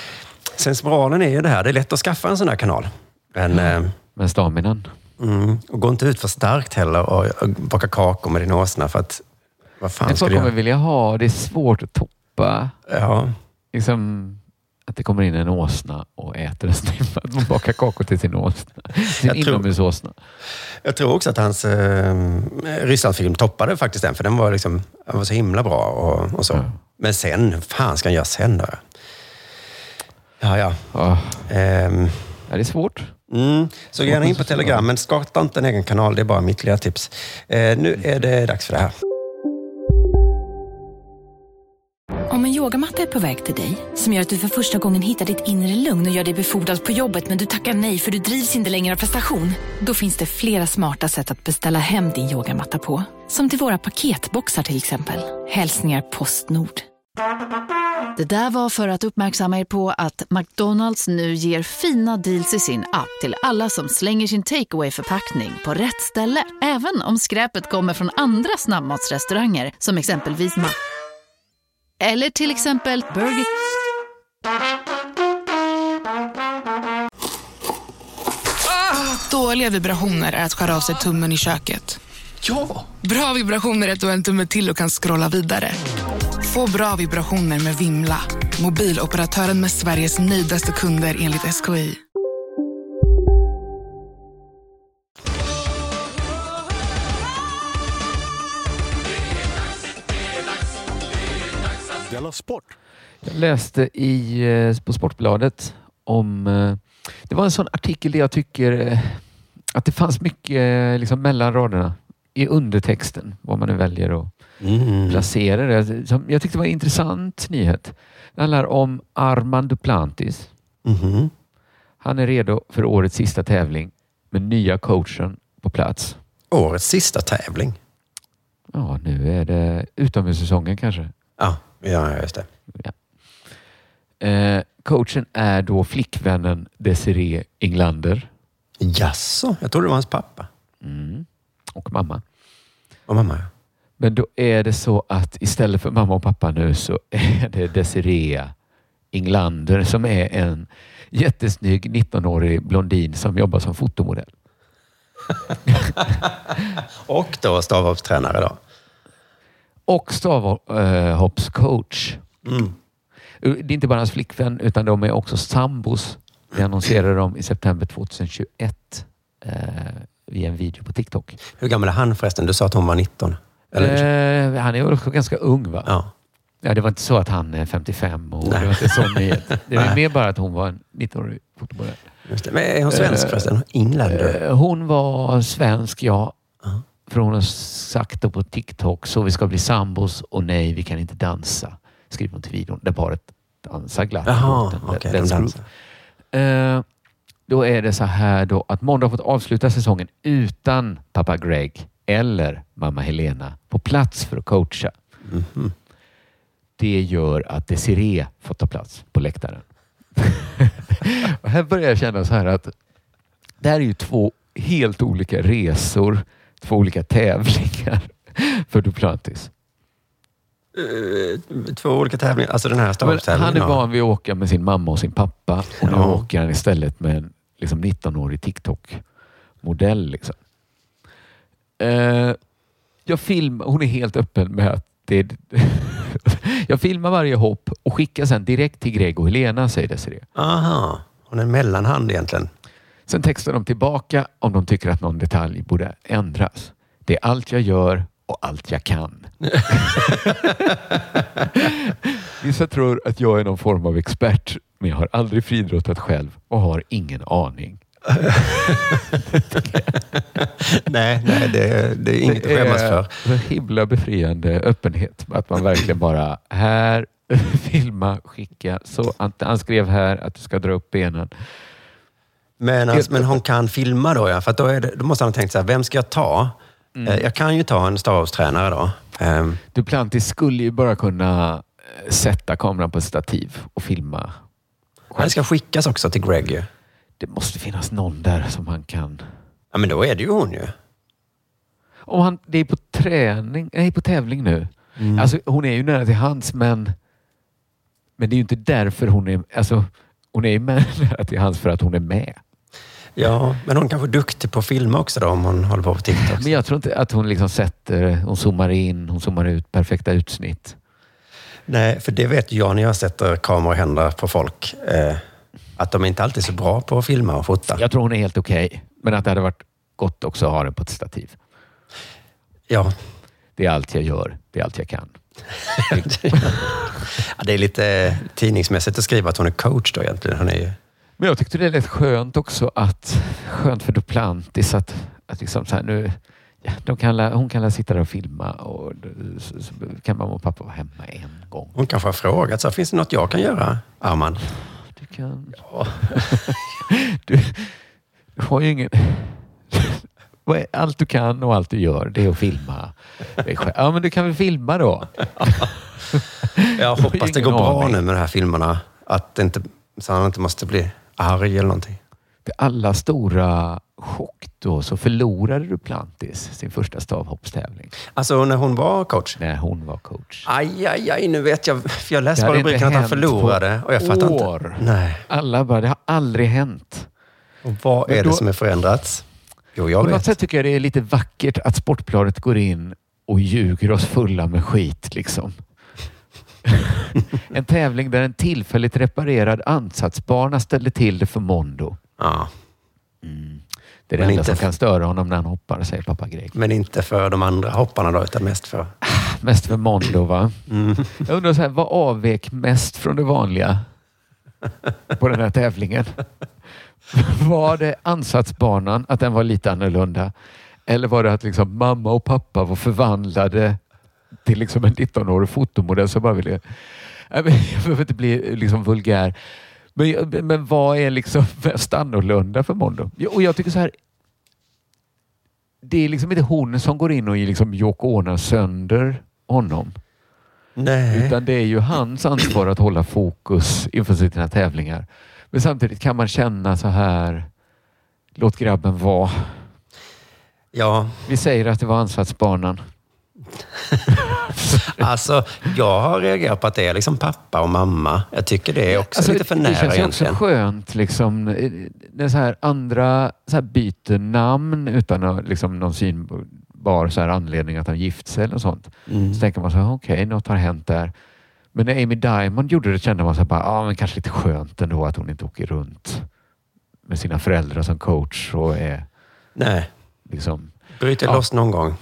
sensmoralen är ju det här, det är lätt att skaffa en sån här kanal. Men, eh, Men staminan. mm, och gå inte ut för starkt heller och, och baka kakor med din åsna för att vad fan Men ska folk kommer vilja ha, det är svårt att toppa. Ja, Liksom, att det kommer in en åsna och äter en snippa. Att man bakar kakor till sin åsna. Sin Jag tror- inomhusåsna. jag tror också att hans eh, Rysslandsfilm toppade faktiskt den, för den var, liksom, den var så himla bra och, och så. Ja. Men sen, fan ska han göra sen då? Ja, ja. Ja, Ehm, det är svårt. Mm. Så gärna in på Telegram, men starta inte en egen kanal. Det är bara mitt lilla tips. Eh, nu är det dags för det här. Om en yogamatta är på väg till dig, som gör att du för första gången hittar ditt inre lugn och gör dig befordrad på jobbet men du tackar nej för du drivs inte längre av prestation. Då finns det flera smarta sätt att beställa hem din yogamatta på. Som till våra paketboxar till exempel. Hälsningar Postnord. Det där var för att uppmärksamma er på att McDonalds nu ger fina deals i sin app till alla som slänger sin takeaway förpackning på rätt ställe. Även om skräpet kommer från andra snabbmatsrestauranger som exempelvis Ma... Eller till exempel Burger... Ah! Dåliga vibrationer är att skära av sig tummen i köket. Ja! Bra vibrationer är att du har en tumme till och kan scrolla vidare. Få bra vibrationer med Vimla. Mobiloperatören med Sveriges nöjdaste kunder enligt SKI. Della Sport. Jag läste i, eh, på Sportbladet om... eh, Det var en sån artikel där jag tycker eh, att det fanns mycket liksom mellan raderna i undertexten, vad man nu väljer att Mm. placera det. Som Jag tyckte det var en intressant nyhet. Det handlar om Armand Duplantis. Mhm. Han är redo för årets sista tävling med nya coachen på plats. Årets sista tävling. Ja, nu är det utomhussäsongen kanske. Ja, ja just det. Eh, coachen är då flickvännen Desiree Inglander. Jaså, jag trodde det var hans pappa. Mm. Och mamma. Och mamma, ja. Men då är det så att istället för mamma och pappa nu så är det Desiree Inglander som är en jättesnygg 19-årig blondin som jobbar som fotomodell. Och då stavhoppstränare då. Och stavhoppscoach. Mm. Det är inte bara hans flickvän utan de är också sambos. Det annonserade de i september 2021 eh, via en video på TikTok. Hur gammal är han förresten? Du sa att hon var 19. Eller? Eh, han är också ganska ung va? Ja. Ja, det var inte så att han är 55 och Nej. det var inte sån nyhet. Det var mer bara att hon var en 19-årig fotomodell. Just det. Men är hon svensk Eh, förresten? Inglander? Eh, Hon var svensk, ja. För hon har sagt då på TikTok, så vi ska bli sambos och nej, vi kan inte dansa. Skriver hon till videon, där paret dansar glatt. Jaha, okej, Let's de dansar. Eh, då är det så här då att Måndag har fått avsluta säsongen utan pappa Greg eller mamma Helena på plats för att coacha. Mhm. Det gör att Desiree får ta plats på läktaren. och här börjar jag känna så här att det här är ju två helt olika resor, två olika tävlingar för Duplantis. Eh, Två olika tävlingar. Alltså den här Men stavhoppstävlingen. han är van vid att åka med sin mamma och sin pappa och nu Ja. åker han istället med en liksom 19-årig TikTok-modell. Liksom. Eh, jag film, hon är helt öppen med att det Jag filmar varje hopp och skickar sen direkt till Greg och Helena, säger Desiree. Aha, hon är en mellanhand egentligen. Sen textar de tillbaka om de tycker att någon detalj borde ändras. Det är allt jag gör och allt jag kan. Vissa tror att jag är någon form av expert, men jag har aldrig friidrottat själv och har ingen aning. nej, nej det, det är inget att Det skämmas är för. så himla befriande öppenhet. Att man verkligen bara, här, filma, skicka. Så han, skrev här att du ska dra upp benen. Men, alltså, men hon kan filma då, ja. För att då, är det, då måste han ha tänkt så här, vem ska jag ta? Mm. Eh, Jag kan ju ta en stavhoppstränare då. Ehm, Duplantis skulle ju bara kunna eh, sätta kameran på ett stativ och filma. Det ska skickas också till Greg ju. Det måste finnas någon där som han kan... Ja, men då är det ju hon ju. Om han, det är på träning, nej på tävling nu. Mm. Alltså hon är ju nära till hands men men det är ju inte därför hon är, alltså hon är ju nära till hands för att hon är med. Ja, men hon kanske är duktig på att filma också då om hon håller på på TikTok. Men jag tror inte att hon liksom sätter, hon zoomar in, hon zoomar ut, perfekta utsnitt. Nej, för det vet jag när jag sätter kameror i händerna på folk. Eh, att de inte alltid är så bra på att filma och fota. Jag tror hon är helt okej, men att det hade varit gott också att ha den på ett stativ. Ja. Det är allt jag gör, det är allt jag kan. Ja, det är lite tidningsmässigt att skriva att hon är coach då egentligen. Hon är ju... Men jag tyckte det lät skönt också att, skönt för Duplantis att, att liksom så här nu, De kan, la- hon kan la sitta där och filma och så, så kan mamma och pappa vara hemma en gång. Hon kanske har frågat, så finns det något jag kan göra, Arman? Du kan... du, du har ju ingen... Allt du kan och allt du gör, det är att filma. Ja, men du kan väl filma då? Jag hoppas det går bra nu med de här filmerna. Att det inte, så han inte måste bli arg eller någonting. För alla stora chock då så förlorade Duplantis sin första stavhoppstävling. Alltså när hon var coach? När hon var coach. Aj, aj, aj, nu vet jag. För jag läste bara rubriken att han förlorade och jag fattar år. inte. Nej. Alla bara, det har aldrig hänt. Och vad Men är då- det som är förändrats? Jo, jag På något vet. sätt tycker jag det är lite vackert att Sportbladet går in och ljuger oss fulla med skit. Liksom. en tävling där en tillfälligt reparerad ansatsbana ställde till det för Mondo. Ja. Det är det Men enda inte som kan störa honom när han hoppar, säger pappa Greg. Men inte för de andra hopparna då, utan mest för... Mest för Mondo, va? Mm. Jag undrar, så här, vad avvek mest från det vanliga på den här tävlingen? Var det ansatsbanan, att den var lite annorlunda? Eller var det att liksom mamma och pappa var förvandlade till liksom en 19-årig fotomodell som bara ville... Jag behöver inte bli liksom vulgär. Men, men vad är liksom mest annorlunda för Mondo? Och jag tycker så här. Det är liksom inte hon som går in och liksom Ono sönder honom. Nej. Utan det är ju hans ansvar att hålla fokus inför sina tävlingar. Men samtidigt kan man känna så här. Låt grabben vara. Ja, Vi säger att det var ansatsbanan. alltså jag har reagerat på att det är liksom pappa och mamma. Jag tycker det är också Alltså, lite för det nära känns ju också egentligen. skönt liksom, när så här andra så här byter namn utan liksom, någon synbar så här anledning att han gift sig eller sånt. Mm. Så tänker man så här, okej, något har hänt där. Men när Amy Diamond gjorde det kände man så här, bara, ah, men kanske lite skönt ändå att hon inte åker runt med sina föräldrar som coach och är Nej, liksom bryter Ja. loss någon gång.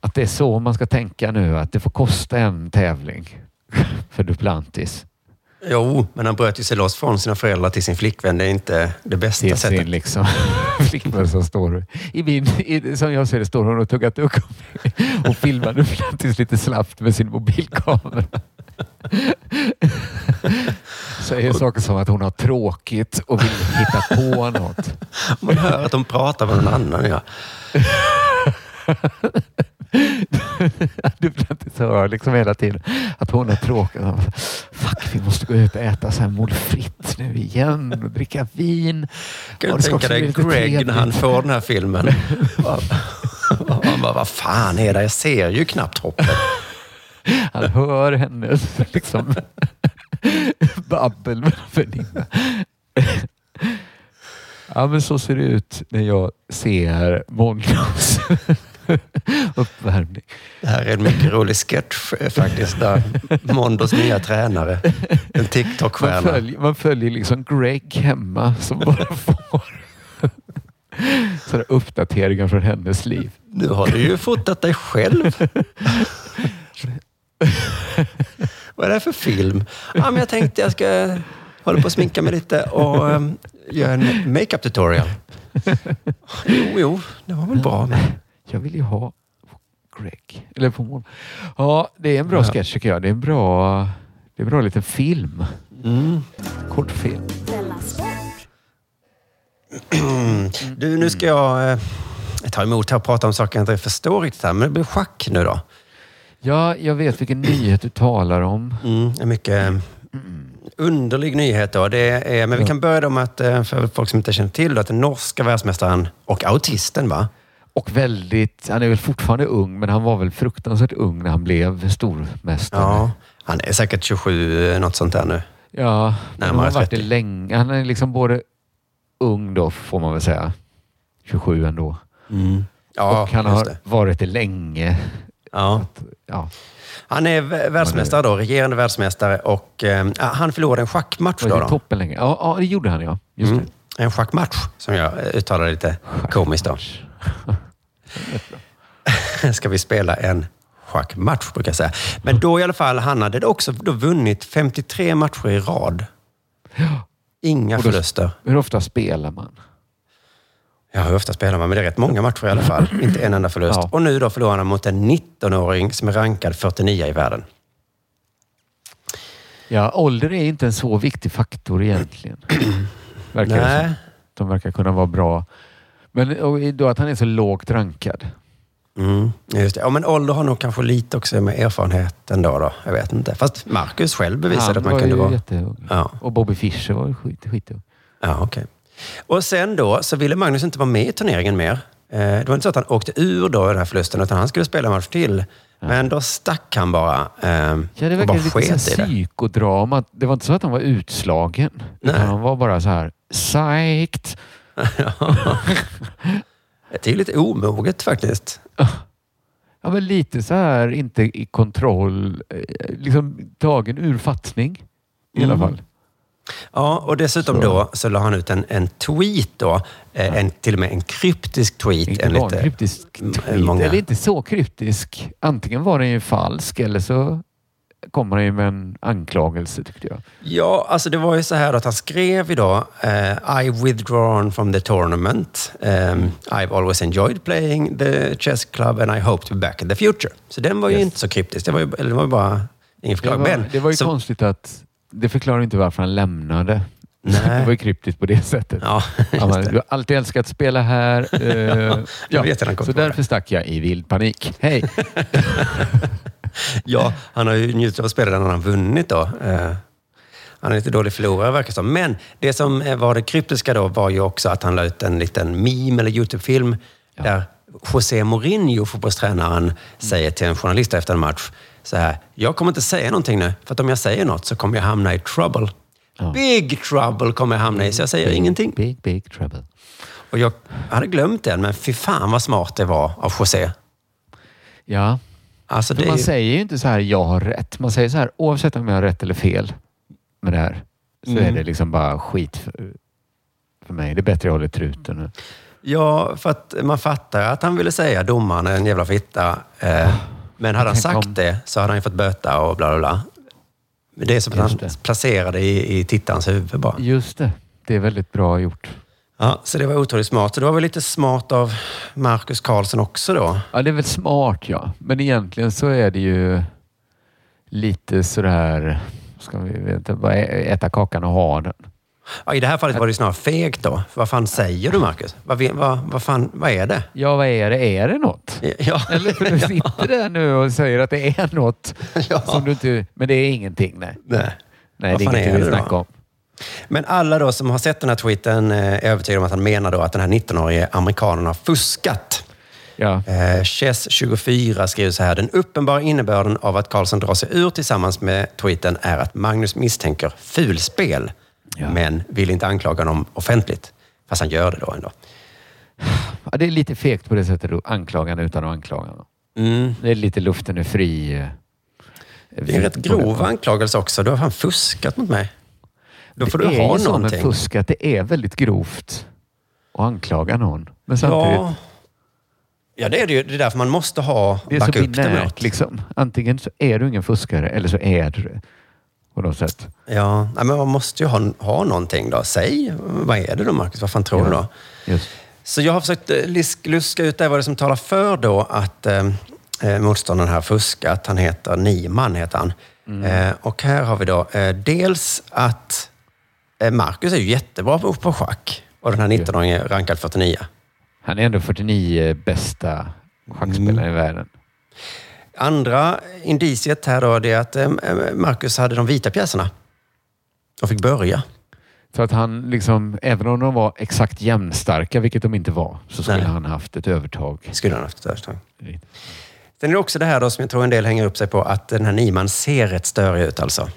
Att det är så man ska tänka nu, att det får kosta en tävling för Duplantis. Jo, men han bröt ju sig loss från sina föräldrar till sin flickvän. Det är inte det bästa till sättet. sin liksom, flickvän som står i min, i, som jag ser det, står hon och tuggar tuggummi och filmar Duplantis lite slappt med sin mobilkamera. Säger saker som att hon har tråkigt och vill hitta på något. Man hör att de pratar med någon annan. Ja. Duplantis hör liksom hela tiden att hon har tråkigt. Fuck, vi måste gå ut och äta så här mål fritt nu igen och dricka vin. Kan du tänka dig Greg när han får den här filmen? Och han bara, vad fan är det? Jag ser ju knappt hoppet. Han hör hennes liksom, babbel med en väninna. Ja, men så ser det ut när jag ser Mondos uppvärmning. Det här är en mycket rolig sketch eh, faktiskt. Där Mondos nya tränare, en Man TikTok-stjärna. följer, man följer liksom Greg hemma som bara får sådana uppdateringar från hennes liv. Nu har du ju fotat dig själv. Vad är det här för film? Ja, men jag tänkte jag ska hålla på och sminka mig lite och um, göra en makeup tutorial. Jo, jo, det var väl bra. Men... Jag vill ju ha Greg. Eller på mål. Ja, det är en bra Ja. sketch tycker jag. Det är en bra, det är en bra liten film. Mm. Kortfilm. Du, nu ska jag eh, ta emot här och prata om saker jag inte förstår riktigt här. Men det blir schack nu då. Ja, jag vet vilken nyhet du talar om. Mm, mycket eh, underlig nyhet då. Det är, men vi kan börja med att, eh, för folk som inte känner till det, att den norska världsmästaren och autisten va? Och väldigt, han är väl fortfarande ung, men han var väl fruktansvärt ung när han blev stormästare. Ja, han är säkert 27, eh, något sånt där nu. Ja, men han har varit det 30. länge. Han är liksom både ung då, får man väl säga. 27 ändå. Ja, och han har det. varit det länge. Ja. Ja. Han är världsmästare då, regerande världsmästare och eh, ja, han förlorade en schackmatch Var då. det då. toppen länge? Ja, ja, det gjorde han ja. Just Mm. En schackmatch, som jag uttalade lite komiskt då. Ska vi spela en schackmatch, brukar jag säga. Men då i alla fall, han hade också då vunnit 53 matcher i rad. Inga då- förluster. Hur ofta spelar man? Ja, hur ofta spelar man? Men det är rätt många matcher i alla fall. Inte en enda förlust. Ja. Och nu då förlorar han mot en 19-åring som är rankad 49 i världen. Ja, ålder är inte en så viktig faktor egentligen. verkar Nej. De verkar kunna vara bra. Men och då att han är så lågt rankad. Mm, just det. Ja, men ålder har nog kanske lite också med erfarenhet ändå. Då. Jag vet inte. Fast Marcus själv bevisade han att man kunde vara... jätteung. Ja. Och Bobby Fischer var skit, skitung. Ja, okej. Och sen då så ville Magnus inte vara med i turneringen mer. Eh, Det var inte så att han åkte ur då den här förlusten, utan han skulle spela en match till. Men då stack han bara eh, Ja, det verkar lite psykodrama. Det var inte så att han var utslagen. Nej. Han var bara så här, psyched. Det är ju lite omoget faktiskt. Ja, men lite så här, inte i kontroll. eh, Liksom tagen ur fattning. I alla Mm. fall. Ja, och dessutom Så. då så la han ut en, en tweet då. Eh, En, till och med en kryptisk tweet. Inte en en kryptisk tweet. många- Eller inte så kryptisk. Antingen var den ju falsk eller så kommer han ju med en anklagelse tyckte jag. Ja, alltså det var ju så här att han skrev idag eh, I withdrawn from the tournament. Um, I've always enjoyed playing the chess club and I hope to be back in the future. Så den var ju Yes. inte så kryptisk. Det var ju, eller det var ju bara ingen Det förklaring. var, Men, det var ju så, konstigt att det förklarar inte varför han lämnade. Nej. Det var ju kryptiskt på det sättet. Ja, Ja, det. du har alltid älskat att spela här. eh, ja, han kom så det. därför stack jag i vild panik. Hej! Ja, han har ju njutit av att spela den han har vunnit då. Eh, han är lite dålig förlorare verkar som. Men det som eh, var det kryptiska då var ju också att han la ut en liten meme eller YouTube-film där José Mourinho, fotbollstränaren, säger till en journalist efter en match så här. Jag kommer inte säga någonting nu, för att om jag säger något så kommer jag hamna i trouble. Big trouble kommer jag hamna i, så jag säger ingenting. Big, big trouble. Och jag hade glömt den, men fy fan vad smart det var av José. Ja, Alltså, det man säger ju inte så här, jag har rätt. Man säger så här, oavsett om jag har rätt eller fel med det här, så Mm. är det liksom bara skit för, för mig. Det är bättre jag håller truten nu. Ja, för att man fattar att han ville säga domaren är en jävla fitta. Eh, men hade han sagt om- det så hade han ju fått böta och bla bla bla. Det är som att han placerade i, i tittarens huvud bara. Just det, det är väldigt bra gjort. Ja, så det var otroligt smart. Så det var väl lite smart av Marcus Karlsson också då. Ja, det är väl smart ja. Men egentligen så är det ju lite sådär, ska vi vet inte, bara äta kakan och ha den. Ja, I det här fallet var det snarare fegt då. Vad fan säger du Marcus? Vad, vad, vad, fan, vad är det? Ja, vad är det? Är det något? Ja. Eller för du sitter där nu och säger att det är något. Som du inte, men det är ingenting, nej. Nej. Nej, det är är vi vill det då? snacka om. Men alla då som har sett den här tweeten eh, är övertygade om att han menar då att den här 19-årige amerikanen har fuskat. Ja. Eh, Chess24 skriver så här. Den uppenbara innebörden av att Karlsson drar sig ur tillsammans med tweeten är att Magnus misstänker fulspel, men vill inte anklaga honom offentligt. Fast han gör det då ändå. Ja, det är lite fegt på det sättet att anklaga honom utan att anklaga. Mm. Det är lite luften är fri. eh, Det är en rätt grov anklagelse också. Du har fan fuskat mot mig. Då får det du är ha ju så med fusk att det är väldigt grovt att anklaga någon. Men samtidigt, Ja. ja, det är det ju. Det är därför man måste ha det är så det binärt. Liksom. Antingen så är du ingen fuskare eller så är du det. På något sätt. Ja, men man måste ju ha, ha någonting då. Säg, vad är det då Marcus? Vad fan tror du då? Just. Så jag har försökt eh, luska ut där vad det är som talar för då att eh, eh, motståndaren här fuskat. Han heter Niman, heter han. Eh, och här har vi då eh, dels att Marcus är ju jättebra på, på schack och den här 19-åringen är rankad 49. Han är ändå 49 bästa schackspelare Mm. i världen. Andra indiciet här då det är att eh, Marcus hade de vita pjäserna och fick börja. Så att han liksom, även om de var exakt jämnstarka, vilket de inte var, så skulle Nej. han haft ett övertag. Skulle han haft ett övertag. Sen är det också det här då som jag tror en del hänger upp sig på, att den här Niman ser rätt störig ut alltså.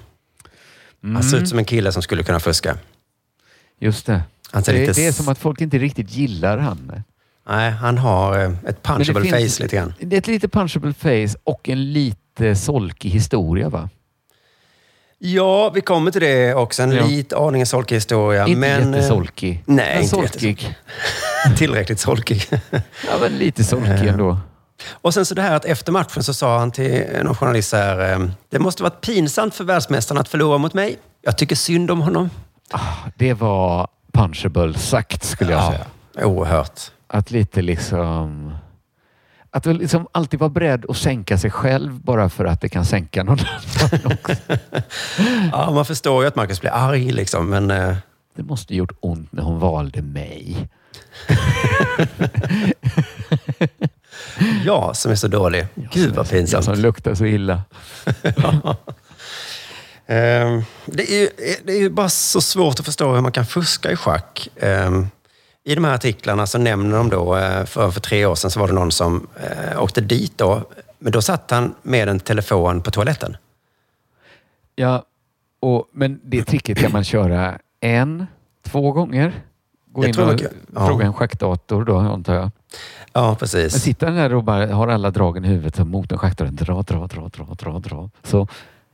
Han ser ut som en kille som skulle kunna fuska. Just det. Han ser det, lite det är som att folk inte riktigt gillar han. Nej, han har eh, ett punchable face lite grann. Det är ett lite punchable face och en lite solkig historia va? Ja, vi kommer till det också. En Ja. lite aningen solkig historia. Inte men, eh, jättesolkig. Nej, men inte solkig. Tillräckligt solkig. Ja, men lite solkig ändå. Och sen så det här att efter matchen så sa han till någon journalist så här, eh, det måste varit pinsamt för världsmästaren att förlora mot mig. Jag tycker synd om honom. Det var punchable sagt skulle jag Ja. säga. oerhört. Att lite liksom... Att liksom alltid vara beredd att sänka sig själv bara för att det kan sänka någon annan också. Ja, man förstår ju att Marcus blir arg liksom, men... eh, Det måste gjort ont när hon valde mig. Jag som är så dålig. Gud vad Jag pinsamt. som luktar så illa. Ehm, det, är ju, det är ju bara så svårt att förstå hur man kan fuska i schack. Ehm, I de här artiklarna så nämner de då, eh, för, för tre år sedan så var det någon som eh, åkte dit då. Men då satt han med en telefon på toaletten. Ja, och, men det tricket kan man köra en, två gånger. Gå Jag in och kan- ja. fråga en schackdator då, antar jag. Ja, Men precis. sitter den där och bara har alla dragen i huvudet så mot en schackdator, dra, dra, dra, dra, dra, dra. Så,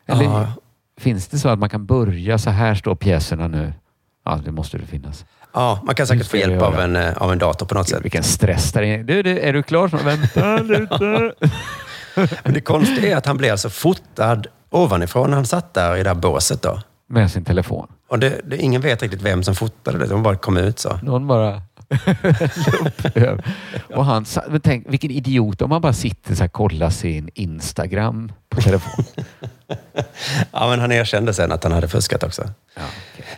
eller Ja. finns det så att man kan börja, så här står pjäserna nu. Ja, det måste det finnas. Ja, man kan säkert få hjälp av en, eh, av en dator på något sätt. Vilken stress där inne. Du, du, är du klar? Vänta lite. Men det konstiga är att han blev alltså fotad ovanifrån när han satt där i det här båset då. Med sin telefon. Och det, det, ingen vet riktigt vem som fotade det. De bara kom ut så. Någon bara Och han, men tänk vilken idiot om man bara sitter så här kollar sin Instagram på telefon. Ja, men han erkände sen att han hade fuskat också.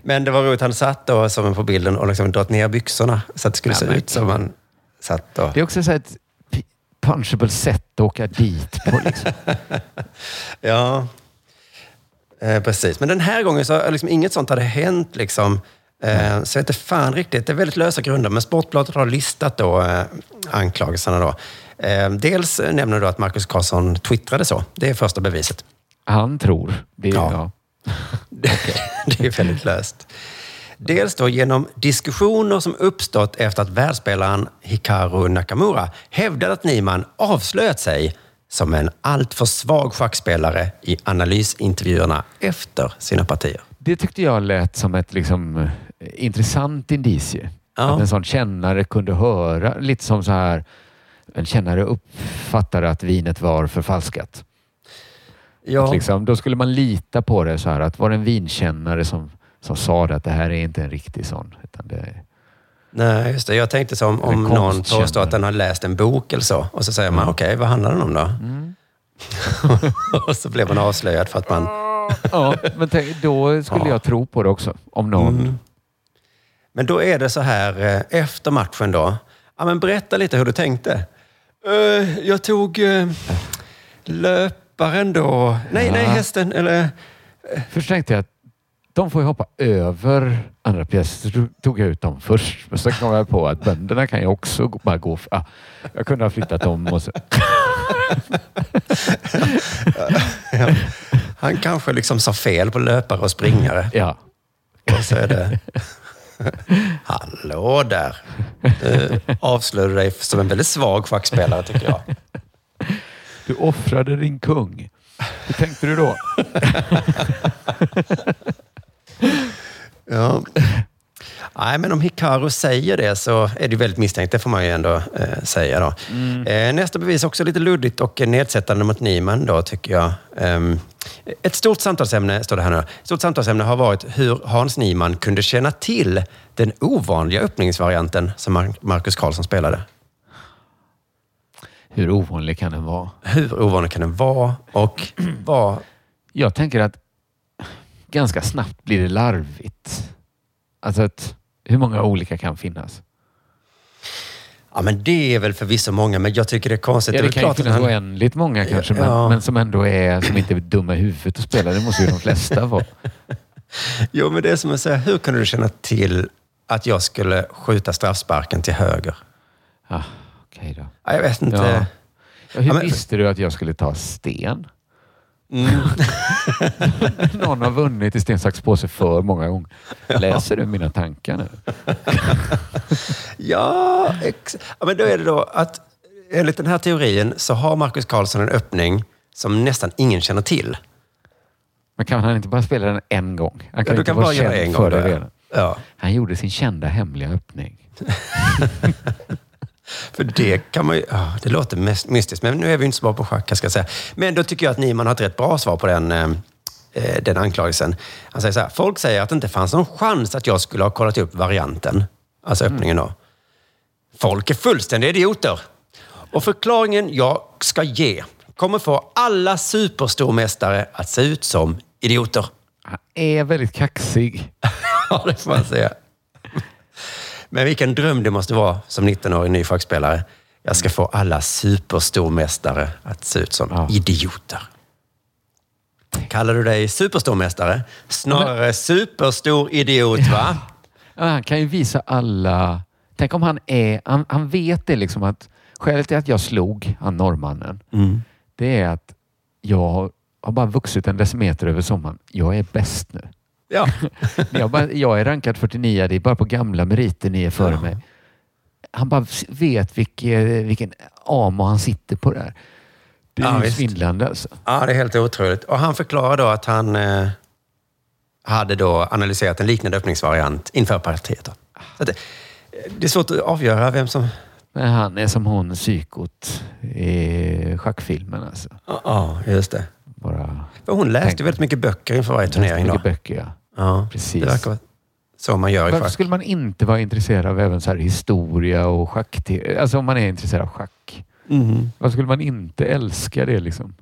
Men det var roligt, han satt då som på bilden och liksom dragit ner byxorna så att det skulle Ja, se men- ut som han satt då. Det är också så ett punchable sätt att åka dit på. Liksom. Ja, eh, precis. Men den här gången så liksom inget sånt hade hänt. Liksom. Eh, så jag vet inte fan riktigt. Det är väldigt lösa grunder. Men Sportbladet har listat då, eh, anklagelserna. Då. Eh, dels nämner du att Marcus Karlsson twittrade så. Det är första beviset. Han tror. Det Ja. ja. det är väldigt löst. Dels då genom diskussioner som uppstått efter att världsspelaren Hikaru Nakamura hävdade att Niman avslöjat sig som en alltför svag schackspelare i analysintervjuerna efter sina partier. Det tyckte jag lät som ett liksom, intressant indicie. Ja. Att en sån kännare kunde höra, lite som så här, en kännare uppfattade att vinet var förfalskat. Ja, Liksom, då skulle man lita på det så här att var det en vinkännare som, som sa det att det här är inte en riktig sån. Utan det nej, just det. Jag tänkte som om någon påstår att den har läst en bok eller så. Och så säger man, okej, vad handlar den om då? och så blev man avslöjad för att man... ja, men tänk, då skulle Ja. jag tro på det också. Om någon... Mm. Men då är det så här eh, efter matchen då. Ja, men berätta lite hur du tänkte. Eh, jag tog eh, löparen då. Nej, nej, Ja. hästen. Eller, Först tänkte jag att de får ju hoppa över andra pjäser. Så tog jag ut dem först. Men så kom jag på att bönderna kan ju också gå- bara gå... Ah, jag kunde ha flyttat dem och så... ja. Han kanske liksom sa fel på löpare och springare. Ja. Och så är det... Hallå där! Du avslöjade dig som en väldigt svag schackspelare tycker jag. Du offrade din kung. Hur tänkte du då? Ja. Nej, men om Hikaru säger det så är det väldigt misstänkt. Det får man ju ändå eh, säga. Då. Eh, nästa bevis också lite luddigt och nedsättande mot Niemann då, tycker jag. Ehm, ett stort samtalsämne, står det här nu. Ett stort samtalsämne har varit hur Hans Niemann kunde känna till den ovanliga öppningsvarianten som Mar- Marcus Karlsson spelade. Hur ovanlig kan den vara? Hur ovanlig kan den vara? Och vad... Jag tänker att ganska snabbt blir det larvigt. Alltså att hur många olika kan finnas? Ja, men det är väl förvisso många, men jag tycker det är konstigt. Ja, det väl kan ju finnas han- oändligt många kanske, men, Ja. men som ändå är, som inte är dumma i huvudet att spela. Det måste ju de flesta vara. Jo, men det är som att säga, hur kunde du känna till att jag skulle skjuta straffsparken till höger? Ah, Okej då. Ja, jag vet inte. Ja. Ja, hur Ja, men- visste du att jag skulle ta sten? Mm. Någon har vunnit i sten, sax, påse för många gånger. Läser du mina tankar nu? Ja, ja, men då är det då att enligt den här teorin så har Marcus Karlsson en öppning som nästan ingen känner till. Men kan han inte bara spela den en gång? Han Ja, kan du inte kan vara bara göra känd en gång för det ja. Ja, Han gjorde sin kända hemliga öppning. för det kan man ju... Det låter mest mystiskt, men nu är vi inte så bra på schack, jag ska säga. Men då tycker jag att Niemann har ett rätt bra svar på den, eh, eh, den anklagelsen. Han säger så här, folk säger att det inte fanns någon chans att jag skulle ha kollat upp varianten, alltså öppningen då. Folk är fullständiga idioter. Och förklaringen jag ska ge kommer få alla superstormästare att se ut som idioter. Han är väldigt kaxig. ja, det får man säga. Men vilken dröm det måste vara som 19-årig ny schackspelare. Jag ska få alla superstormästare att se ut som Ja. idioter. Kallar du dig superstormästare? Snarare superstor idiot, va? Ja, han kan ju visa alla... Tänk om han är... Han, han vet det liksom att skälet till att jag slog han norrmannen, Mm. det är att jag har bara vuxit en decimeter över sommaren. Jag är bäst nu. Ja. jag, bara, jag är rankad 49, det är bara på gamla meriter ni är före mig. Han bara vet vilken, vilken amo han sitter på där. Det är Ja, svindlande alltså. Ja, det är helt otroligt. Och han förklarar då att han eh, hade då analyserat en liknande öppningsvariant inför partiet. Då. Det, det är svårt att avgöra vem som... Men han är som hon psykot i schackfilmen alltså. Ja, just det. Bara För hon läste Tänk- väldigt mycket böcker inför varje turnering. Då. mycket böcker ja. Ja, Precis. Det verkar så man gör i Varför schack. skulle man inte vara intresserad av även så här historia och schack? Alltså om man är intresserad av schack. Mhm. Varför skulle man inte älska det liksom?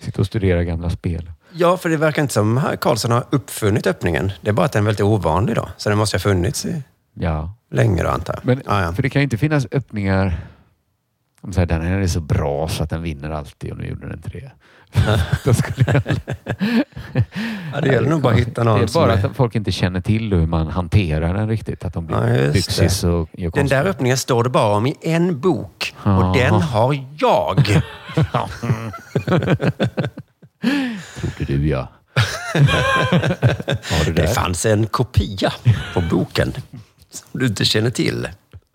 Sitta och studera gamla spel. Ja, för det verkar inte som att Karlsson har uppfunnit öppningen. Det är bara att den är väldigt ovanlig då. Så den måste ha funnits i Ja. länge då, antar jag. Men, ja, ja. För det kan ju inte finnas öppningar om så här, den här är så bra så att den vinner alltid och nu gjorde den inte det. Då skulle jag... Ja, det gäller nog bara att hitta någon Det är bara är- att folk inte känner till hur man hanterar den riktigt. Att de Ja, blir just byxis och gör Den där öppningen står det bara om i en bok. Ja. Och den har jag. Trodde du ja. Det fanns en kopia på boken som du inte känner till.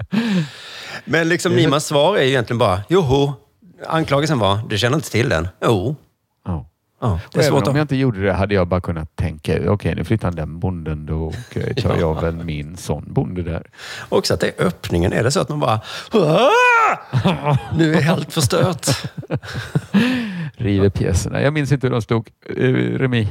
Men liksom Nimans svar är ju egentligen bara, joho. Anklagelsen var, du känner inte till den? Jo. Ja. Ja, det Och är svårt om jag inte gjorde det hade jag bara kunnat tänka, okej nu flyttar han den bonden, då tar jag väl min sån bonde där. Också att det är öppningen. Är det så att man bara... "Ah! Nu är allt förstört. River pjäserna. Jag minns inte hur de stod. Uh, remi.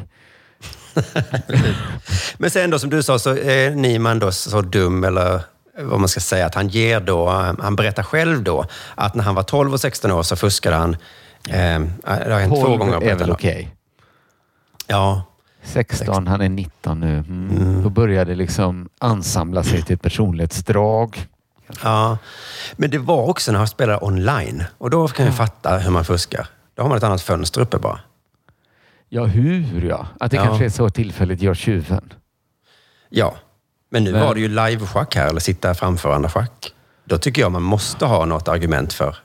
Men sen då som du sa så är Niman då så dum eller vad man ska säga att han ger då, han berättar själv då att när han var 12 och 16 år så fuskade han. Eh, det har hänt två 12 gånger. är berättar väl okej. Ja, 16, han är 19 nu. Mm. Då börjar det liksom ansamla sig till ett personlighetsdrag. ja. Men det var också när han spelade online och då kan jag fatta hur man fuskar. Då har man ett annat fönster uppe bara. Ja, hur ja. Att det Ja. kanske är så tillfälligt gör tjuven. Ja, men nu var det ju live-schack här, eller sitta framför andra schack. Då tycker jag man måste ha något argument för.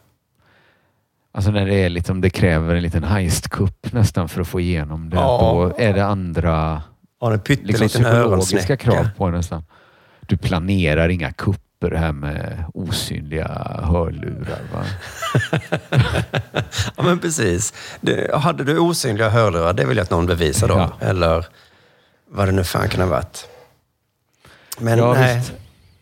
Alltså när det är liksom, det kräver en liten heistkupp nästan för att få igenom det. Ja. Då är det andra Har en liksom psykologiska krav på det nästan. Du planerar inga kupper här med osynliga hörlurar. Va? Ja, men precis. Det, hade du osynliga hörlurar, det vill jag att någon bevisar då. Ja. Eller vad det nu fan kan ha varit. Men Ja, nej, visst.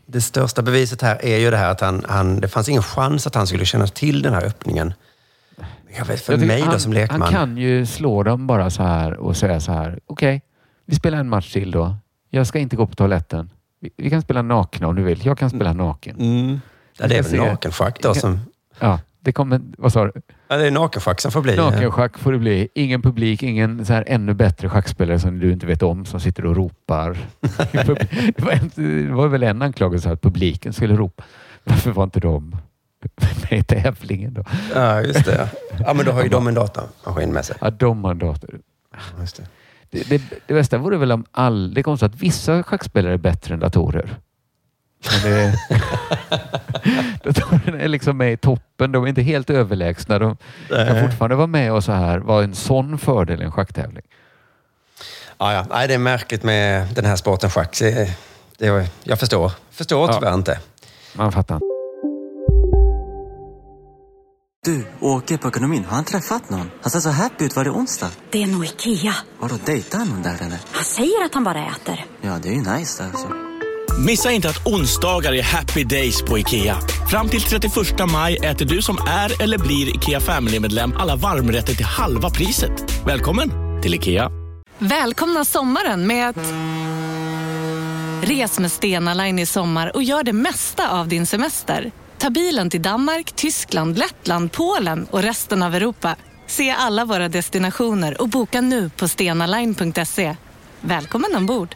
det största beviset här är ju det här att han, han, det fanns ingen chans att han skulle känna till den här öppningen. Jag vet, för Jag mig då han, som lekman. Han kan ju slå dem bara så här och säga så här. Okej, vi spelar en match till då. Jag ska inte gå på toaletten. Vi, vi kan spela nakna om du vill. Jag kan spela naken. Mm. Ja, det är väl nakenschack då som... Ja, det kommer... Vad sa du? Ja, det är nakenschack som får bli. Nakenschack får det bli. Ingen publik, ingen så här ännu bättre schackspelare som du inte vet om som sitter och ropar. det, var en, det var väl en anklagelse att publiken skulle ropa. Varför var inte de med i tävlingen då? Ja, just det. Ja, men då har ju de en datamaskin med sig. Ja, de har dator. Just det. Det, det, det bästa vore väl om all... Det är konstigt att vissa schackspelare är bättre än datorer. Men det, datorerna är liksom med i toppen. De är inte helt överlägsna. De kan Nej. fortfarande vara med och så här vara en sån fördel i en schacktävling. Ja, ja. Nej, det är märkligt med den här sporten schack. Det, det, jag förstår. Förstår Ja. tyvärr inte. Man fattar inte. Du, Åke på ekonomin, har han träffat någon? Han ser så happy ut. Var det onsdag? Det är nog Ikea. Vadå, dejtar han någon där eller? Han säger att han bara äter. Ja, det är ju nice där alltså. Missa inte att onsdagar är happy days på IKEA. Fram till 31 maj äter du som är eller blir IKEA Family-medlem alla varmrätter till halva priset. Välkommen till IKEA. Välkomna sommaren med att... Res med Stena Line i sommar och gör det mesta av din semester. Ta bilen till Danmark, Tyskland, Lettland, Polen och resten av Europa. Se alla våra destinationer och boka nu på stenaline.se. Välkommen ombord!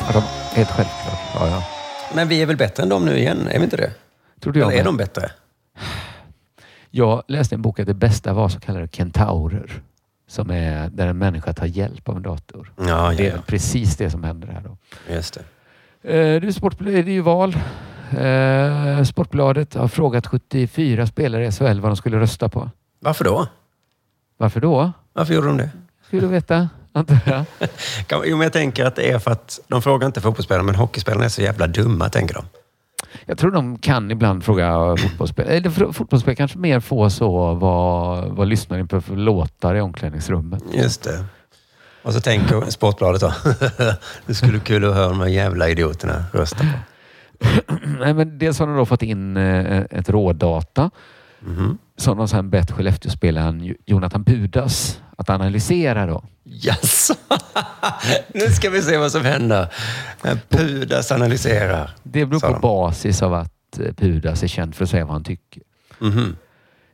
Ja, de, helt självklart. Ja, ja. Men vi är väl bättre än dem nu igen? Är vi inte det? Trodde jag Eller är de bättre? Jag läste en bok att det bästa var så kallade kentaurer. Som är där en människa tar hjälp av en dator. Ja, ja, det är precis det som händer här då. Just det. Eh, Du, sport, det är ju val. Eh, Sportbladet har frågat 74 spelare i SHL vad de skulle rösta på. Varför då? Varför då? Varför gjorde de det? Skulle du veta, antar jag. Jo, men jag tänker att det är för att de frågar inte fotbollsspelarna, men hockeyspelarna är så jävla dumma, tänker de. Jag tror de kan ibland fråga fotbollsspelare. Eller fotbollsspelare kanske mer få så vad, vad lyssnar ni på för låtar i omklädningsrummet. Just det. Och så tänker Sportbladet då. det skulle vara kul att höra de här jävla idioterna rösta på. Nej, men dels har de då fått in eh, ett rådata som de sen bett Skellefteåspelaren Jo- Jonathan Pudas att analysera. Då. Jaså? nu ska vi se vad som händer. När Pudas analyserar. Det beror på de. basis av att eh, Pudas är känd för att säga vad han tycker. Mhm.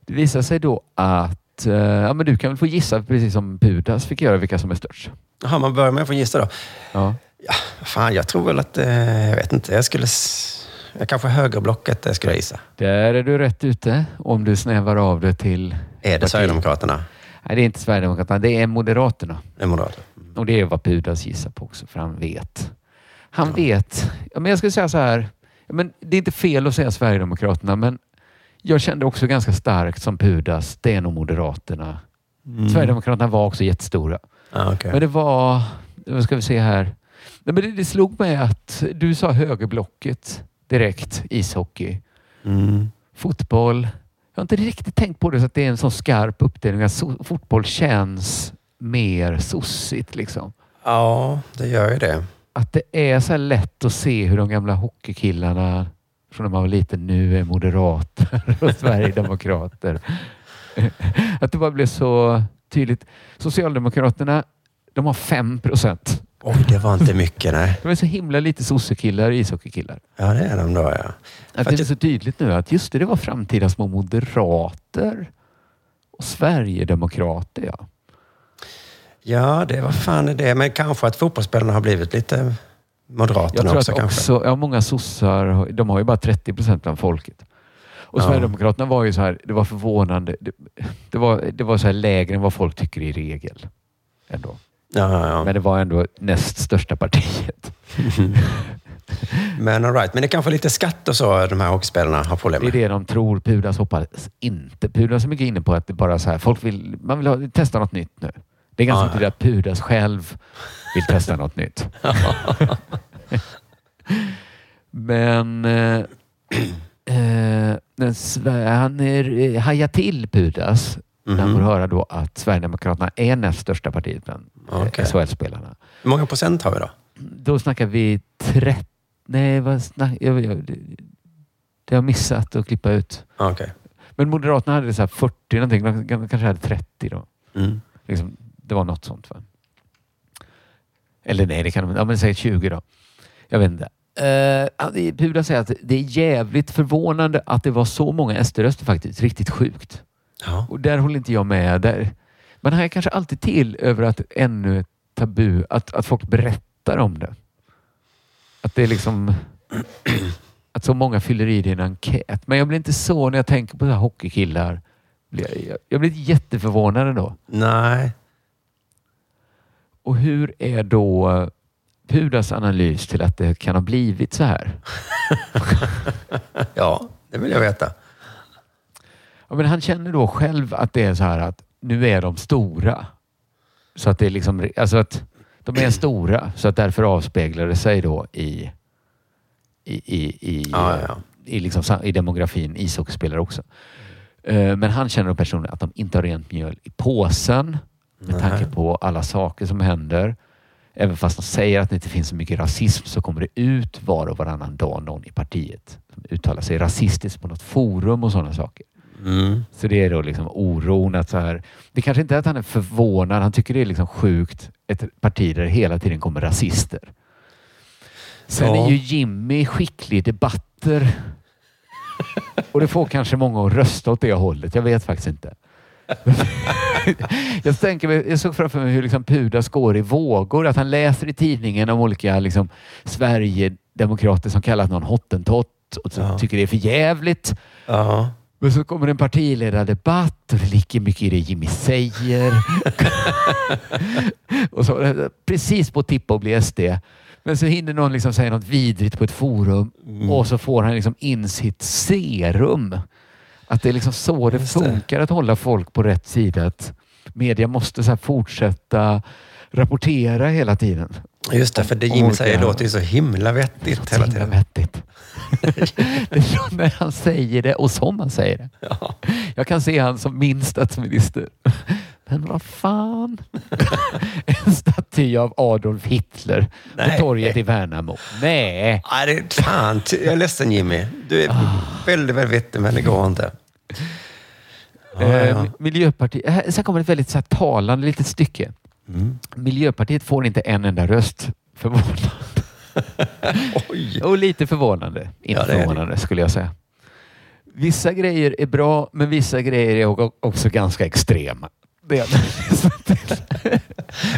Det visar sig då att eh, ja, men du kan väl få gissa, precis som Pudas fick göra, vilka som är störst. Jaha, man börjar med att få gissa då. Ja. Fan, jag tror väl att... Eh, jag vet inte. Jag skulle... Jag kanske högerblocket det skulle jag gissa. Där är du rätt ute om du snävar av det till... Är det Sverigedemokraterna? Nej, det är inte Sverigedemokraterna. Det är Moderaterna. Det är Moderaterna. Och det är vad Pudas gissar på också, för han vet. Han vet. Ja, men jag skulle säga så här. Ja, men det är inte fel att säga Sverigedemokraterna, men jag kände också ganska starkt som Pudas, det är nog Moderaterna. Mm. Sverigedemokraterna var också jättestora. Ah, okej. Men det var, vad ska vi se här. Nej, men det, det slog mig att du sa högerblocket direkt, ishockey. Mm. Fotboll. Jag har inte riktigt tänkt på det så att det är en sån skarp uppdelning. Att so- fotboll känns mer sossigt liksom. Ja, det gör ju det. Att det är så lätt att se hur de gamla hockeykillarna från när man var liten nu är moderater och sverigedemokrater. Att det bara blev så tydligt. Socialdemokraterna, de har 5 procent. Oj, det var inte mycket, nej. De är så himla lite sossekillar och ishockeykillar. Ja, det är de då, ja. Att det är så tydligt nu att just det, det var framtida små moderater och sverigedemokrater. Ja. Ja, det var fan är det. Men kanske att fotbollsspelarna har blivit lite Jag Moderaterna tror också att kanske. också, ja, många sossar, de har ju bara 30 procent av folket. Och Ja. Sverigedemokraterna var ju så här, det var förvånande. Det, det var, det var så här lägre än vad folk tycker i regel. Ändå. Ja, ja. Men det var ändå näst största partiet. Men all right. Men det är kanske lite skatt och så de här hockeyspelarna har problem Det är med. det de tror. Pudas hoppas inte. Pudas är mycket inne på att det bara så här, folk vill, man vill ha, testa något nytt nu. Det är ganska Ja, tydligt att Pudas själv vill testa något nytt. Men eh, eh, han är, eh, hajar till Pudas när han Mhm. får höra då att Sverigedemokraterna är näst största partiet bland eh, Okej. SHL-spelarna. Hur många procent har vi då? Då snackar vi 30... Nej, vad snack, jag, jag, det, har jag missat att klippa ut. Okej. Men Moderaterna hade så här 40 någonting. De kanske hade 30 då. Mm. Liksom, det var något sånt. Va? Eller nej, det kan de ja, men säg 20 då. Jag vet inte. Uh, Pula säger att det är jävligt förvånande att det var så många SD-röster faktiskt. Riktigt sjukt. Ja. Och där håller inte jag med. Där. Man hajar kanske alltid till över att ännu ett tabu, att, att folk berättar om det. Att det är liksom att så många fyller i din enkät. Men jag blir inte så när jag tänker på så här hockeykillar. Jag blir jätteförvånad ändå. Nej. Och hur är då Pudas analys till att det kan ha blivit så här? Ja, det vill jag veta. Ja, men han känner då själv att det är så här att nu är de stora. Så att det är liksom, alltså att de är stora så att därför avspeglar det sig då i, i, i, i Ja, ja, ja. i, liksom, i demografin ishockeyspelare också. Eh, Men han känner då personligen att de inte har rent mjöl i påsen med tanke Nej. på alla saker som händer. Även fast de säger att det inte finns så mycket rasism så kommer det ut var och varannan dag någon i partiet som uttalar sig rasistiskt på något forum och sådana saker. Mm. Så det är då liksom oron att så här. Det kanske inte är att han är förvånad. Han tycker det är liksom sjukt. Ett parti där det hela tiden kommer rasister. Sen Ja. är ju Jimmy skicklig i debatter. Och det får kanske många att rösta åt det hållet. Jag vet faktiskt inte. jag, tänker, jag såg framför mig hur liksom Pudas går i vågor. Att han läser i tidningen om olika liksom, Sverigedemokrater som kallat någon hottentott och så tycker det är för jävligt. Ja. Men så kommer det en partiledardebatt och det ligger mycket i det Jimmy säger. och så, precis på att tippa och bli SD. Men så hinner någon liksom säga något vidrigt på ett forum Mm. och så får han liksom in sitt serum. Att det är liksom så det funkar att hålla folk på rätt sida. Att media måste så fortsätta rapportera hela tiden. Just det, för det Jimmy säger låter ju så himla vettigt hela tiden. vettigt. det är när han säger det och som han säger det. Jag kan se han som min statsminister. Men vad fan? en staty av Adolf Hitler Nej. på torget i Värnamo. Nej. Nej, det är fan. Jag är ledsen Jimmy. Du är väldigt, väldigt vettig, men det går inte. Ja, Eh, ja. Miljöpartiet, sen kommer ett väldigt så här, talande litet stycke. Mm. Miljöpartiet får inte en enda röst. Förvånande. Och lite förvånande. Inte Ja, förvånande skulle jag säga. Vissa grejer är bra, men vissa grejer är också ganska extrema. Det är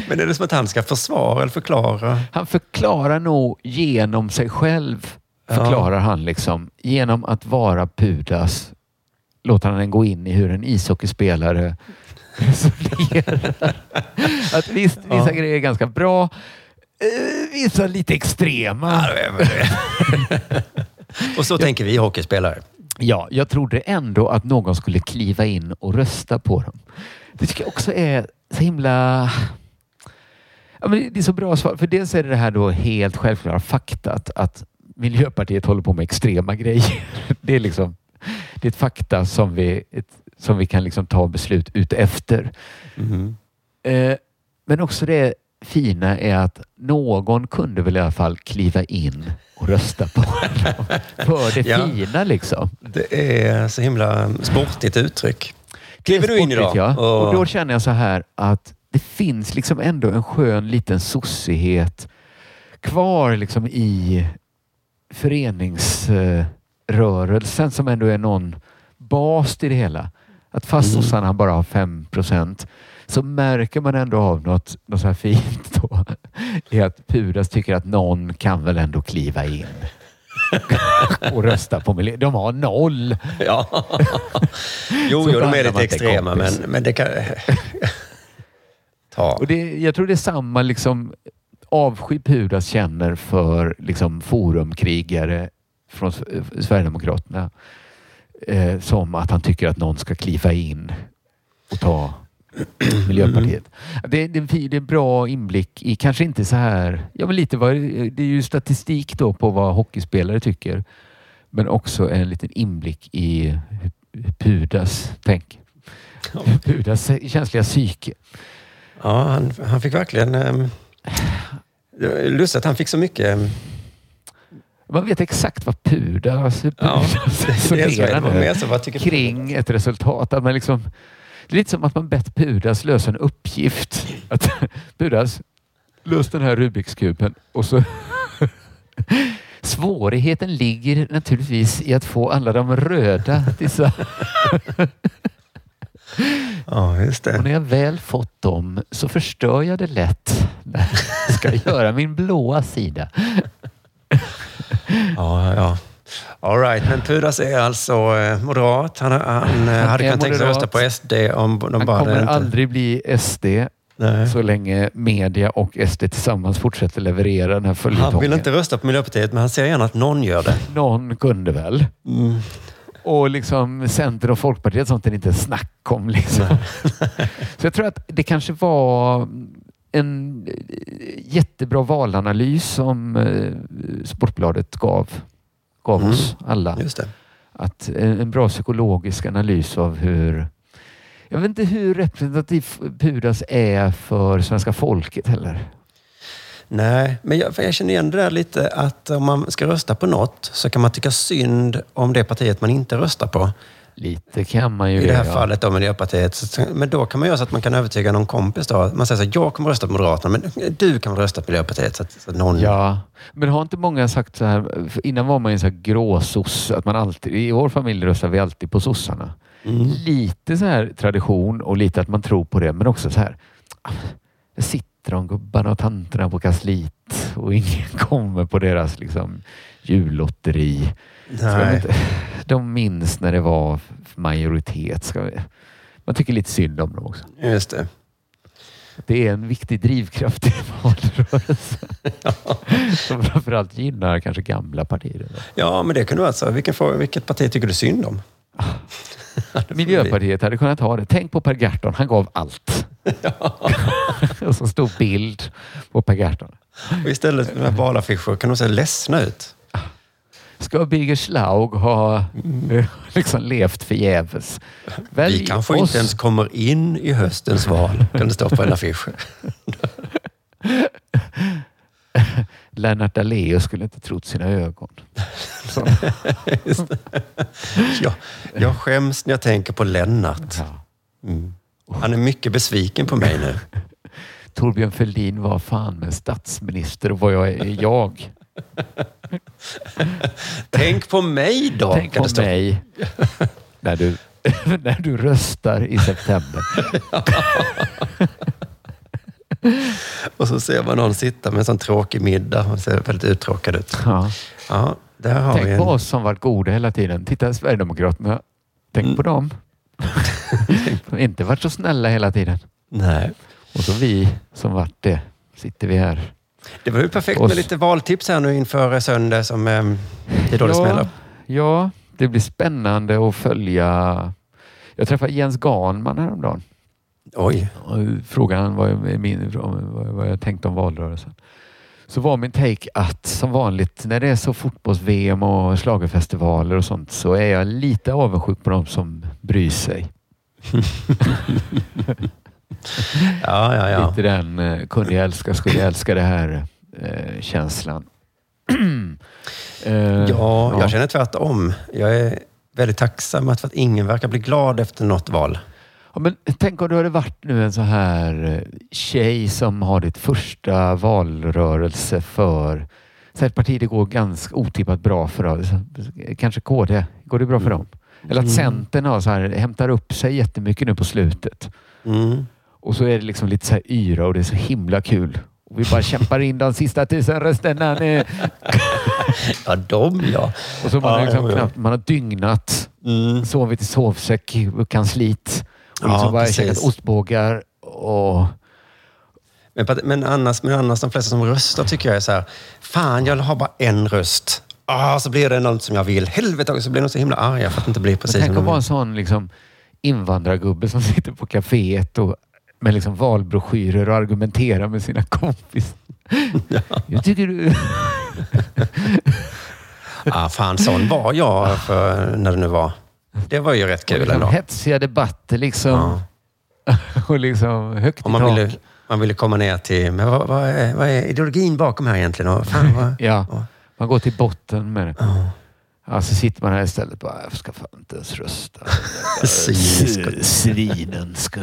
Men är det som att han ska försvara eller förklara? Han förklarar nog genom sig själv. Förklarar han liksom. Genom att vara Pudas låter han den gå in i hur en ishockeyspelare resonerar. Att visst, vissa Ja. grejer är ganska bra. eh, Vissa lite extrema. Och så tänker vi hockeyspelare. Ja, jag trodde ändå att någon skulle kliva in och rösta på dem. Det tycker jag också är så himla... Ja, men det är så bra svar. För dels är det det här då helt självklara faktat att Miljöpartiet håller på med extrema grejer. Det är liksom det är ett fakta som vi, ett, som vi kan liksom ta beslut ut efter. Eh, men också det fina är att någon kunde väl i alla fall kliva in och rösta på honom. För det Ja. fina liksom. Det är så himla sportigt uttryck. Kliver du in idag? Ja. Och då känner jag så här att det finns liksom ändå en skön liten sossighet kvar liksom i föreningsrörelsen som ändå är någon bas i det hela. Att fast Mm. sossarna bara har 5 procent så märker man ändå av något, något så här fint då. I att Pudas tycker att någon kan väl ändå kliva in och rösta på miljö. De har noll. Ja. Jo, jo, de är lite extrema, men, men det kan... Ta. Och det, jag tror det är samma liksom, avsky Pudas känner för liksom, forumkrigare från Sverigedemokraterna. Eh, som att han tycker att någon ska kliva in och ta Miljöpartiet. Det, det, är en fi- det är en bra inblick i, kanske inte så här, ja men lite vad, det är ju statistik då på vad hockeyspelare tycker. Men också en liten inblick i Pudas tänk. Pudas känsliga psyke. Ja, han, han fick verkligen... Um, lustigt att han fick så mycket... Man vet exakt vad Pudas Ja, Pudas det är så. resonerar kring ett resultat. Att man liksom, det är lite som att man bett Pudas lösa en uppgift. Att Pudas, lös den här Rubiks kuben och så Svårigheten ligger naturligtvis i att få alla de röda till sa- Ja, just det. Och när jag väl fått dem så förstör jag det lätt när jag ska göra min blåa sida. Ja, ja. All right, men Pudas är alltså eh, moderat. Han, han, eh, hade är kunnat tänka sig rösta på SD om de Han bara kommer hade inte... aldrig bli SD så länge media och SD tillsammans fortsätter leverera den här Han följetongen. vill inte rösta på Miljöpartiet, men han ser gärna att någon gör det. Någon kunde väl. Mm. Och liksom Centern och Folkpartiet sånt är det inte snack om. Liksom. så jag tror att det kanske var en eh, jättebra valanalys som eh, Sportbladet gav, gav Mm. oss alla. Att en, en bra psykologisk analys av hur jag vet inte hur representativ Pudas är för svenska folket heller. Nej, men jag, jag känner igen det där lite att om man ska rösta på något så kan man tycka synd om det partiet man inte röstar på. Lite kan man ju I det här göra. fallet då Miljöpartiet. Så- Men då kan man göra så att man kan övertyga någon kompis då. Man säger så här, jag kommer rösta på Moderaterna, men du kan rösta på Miljöpartiet? Så att, så att någon... Ja, men har inte många sagt så här, innan var man ju så här gråsoss, att man alltid, i vår familj röstar vi alltid på sossarna. Mm. Lite så här tradition och lite att man tror på det, men också så här, ah, det sitter de gubbarna och tanterna på kansliet och ingen kommer på deras liksom jullotteri. Nej. inte, de minns när det var majoritet. Ska vi, man tycker lite synd om dem också. Just det. Det är en viktig drivkraft i valrörelsen. Som framförallt gynnar kanske gamla partier. Ja, men det kan du alltså. Vilken, vilket parti tycker du synd om? Miljöpartiet hade kunnat ha det. Tänk på Per Gahrton, han gav allt. och så stod bild på Per Gahrton. Och istället för valaffischer kan de se ledsna ut. Ska Birger Schlaug ha eh, liksom levt förgäves? Välj Vi kanske oss. inte ens kommer in i höstens val, kan det stå på en affisch. Lennart Daléus skulle inte trott sina ögon. Jag, jag skäms när jag tänker på Lennart. Mm. Han är mycket besviken på mig nu. Torbjörn Fälldin var fan med statsminister och vad jag är jag. Tänk på mig då! Tänk på mig när du, när du röstar i september. Och så ser man någon sitta med en sån tråkig middag och ser väldigt uttråkad ut. Ja. Ja, där har vi Tänk en... på oss som varit goda hela tiden. Titta Sverigedemokraterna. Tänk Mm. på dem. De har inte varit så snälla hela tiden. Nej. Och så vi som varit det. Sitter vi här. Det var ju perfekt med lite valtips här nu inför söndag som eh, det är då det smäller. ja, det blir spännande att följa. Jag träffade Jens Ganman häromdagen. Oj. Och frågade han vad jag, min, vad jag tänkte om valrörelsen. Så var min take att som vanligt när det är så fotbolls-VM och schlagerfestivaler och sånt så är jag lite avundsjuk på de som bryr sig. Ja, ja, ja. Lite den eh, kunde jag älska, skulle jag älska det här eh, känslan. eh, Ja, jag känner tvärtom. Jag är väldigt tacksam att, för att ingen verkar bli glad efter något val. Ja, men tänk om du hade varit nu en så här eh, tjej som har ditt första valrörelse för så ett parti det går ganska otippat bra för. Kanske KD. Går det bra för dem? Eller att Mm. Centern har så här, hämtar upp sig jättemycket nu på slutet. Mm. Och så är det liksom lite så här yra och det är så himla kul. Och vi bara kämpar in de sista tusen rösterna nu. Ja, de ja. Och så man, Ja, liksom ja, ja. knappt, man har dygnat, Mm. sovit i sovsäck på kansliet och Ja, liksom bara precis. käkat ostbågar och Men, men, annars, men annars, de flesta som röstar tycker jag är så här, fan jag har bara en röst. Ah, så blir det något som jag vill. Helvete, så blir de så himla arga för att det inte blir precis Men tänk att vara en sån liksom, invandrargubbe som sitter på kaféet och med liksom valbroschyrer och argumenterar med sina kompisar. Jag tycker du... Ah, fan, sån var jag för, när det nu var. Det var ju rätt och kul liksom ändå. hetsiga debatter liksom. och liksom högt Och i man tak. ville, man ville komma ner till, men vad, vad, är, vad är ideologin bakom här egentligen? Och fan, vad, Ja, man går till botten med det. Ja, så sitter man här istället och bara, jag ska fan inte ens rösta. Svinen ska...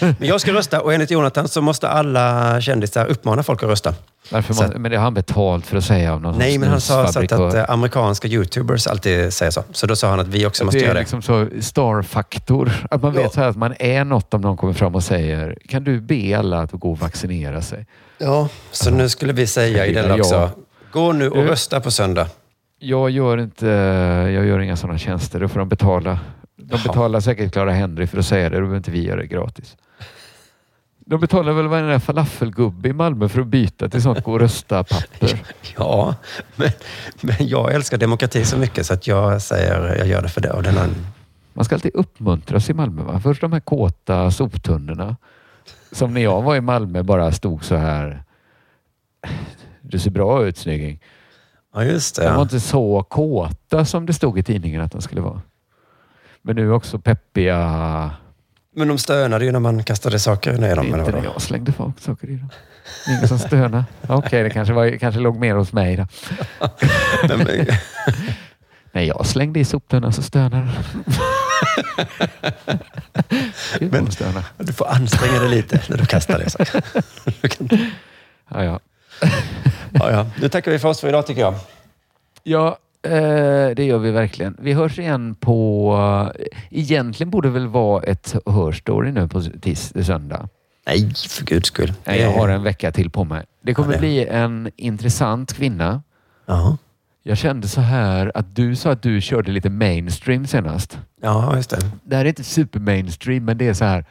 Men jag ska rösta och enligt Jonathan så måste alla kändisar uppmana folk att rösta. Varför Så man, men det har han betalt för att säga av någon Nej, men han sa så att, snusfabrikör. att amerikanska YouTubers alltid säger så. Så då sa han att vi också måste det är göra det. liksom så star-faktor. Att man vet så här att man är något om någon kommer fram och säger kan du be alla att gå och vaccinera sig? Ja, så nu skulle vi säga i den Ja. också. Gå nu och Du- rösta på söndag. Jag gör inte, jag gör inga sådana tjänster. Då får de betala. De Jaha. betalar säkert Clara Henry för att säga det. Då behöver inte vi göra det gratis. De betalar väl varenda falafelgubbe i Malmö för att byta till sånt gå och rösta-papper. Ja, men, men jag älskar demokrati så mycket så att jag säger jag gör det för det. Och den har, Man ska alltid uppmuntras i Malmö. Va? Först de här kåta soptunnorna. Som när jag var i Malmö bara stod så här. Du ser bra ut snygging. Ja, just det. De var inte så kåta som det stod i tidningen att de skulle vara. Men nu också peppiga. Men de stönade ju när man kastade saker ner dem. Inte när jag slängde folk saker i dem. Ingen som stönade. Okej, det kanske, var, kanske låg mer hos mig då. När jag slängde i soptunnan så stönade Gud, de stönar. Du får anstränga dig lite när du kastar det. Ja, ja. Ja, ja. Nu tackar vi för oss för idag tycker jag. Ja, eh, det gör vi verkligen. Vi hörs igen på... Egentligen borde det väl vara ett hörstory nu på tis, söndag. Nej, för guds skull. Nej, jag har en vecka till på mig. Det kommer Ja, det- bli en intressant kvinna. Ja. Jag kände så här att du sa att du körde lite mainstream senast. Ja, just det. Det här är inte super mainstream, men det är så här.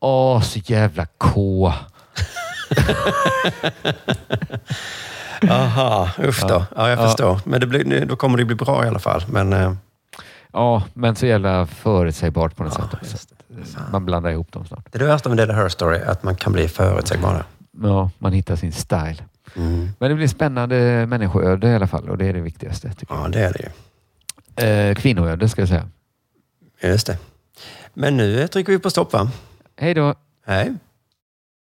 Åh, så jävla K. Aha, usch då. Ja. Ja, jag Ja. förstår. Men det blir, då kommer det bli bra i alla fall. Men, eh, Ja, men så jävla förutsägbart på något sätt också. Man blandar ihop dem snart. det är det värsta med det Her Story, att man kan bli förutsägbar. Ja, man hittar sin style. Men det blir spännande människoöde i alla fall och det är det viktigaste. Ja, det är det ju. Eh, kvinnoöde ska jag säga. Just det. Men nu trycker vi på stopp va? Hej då. Hej.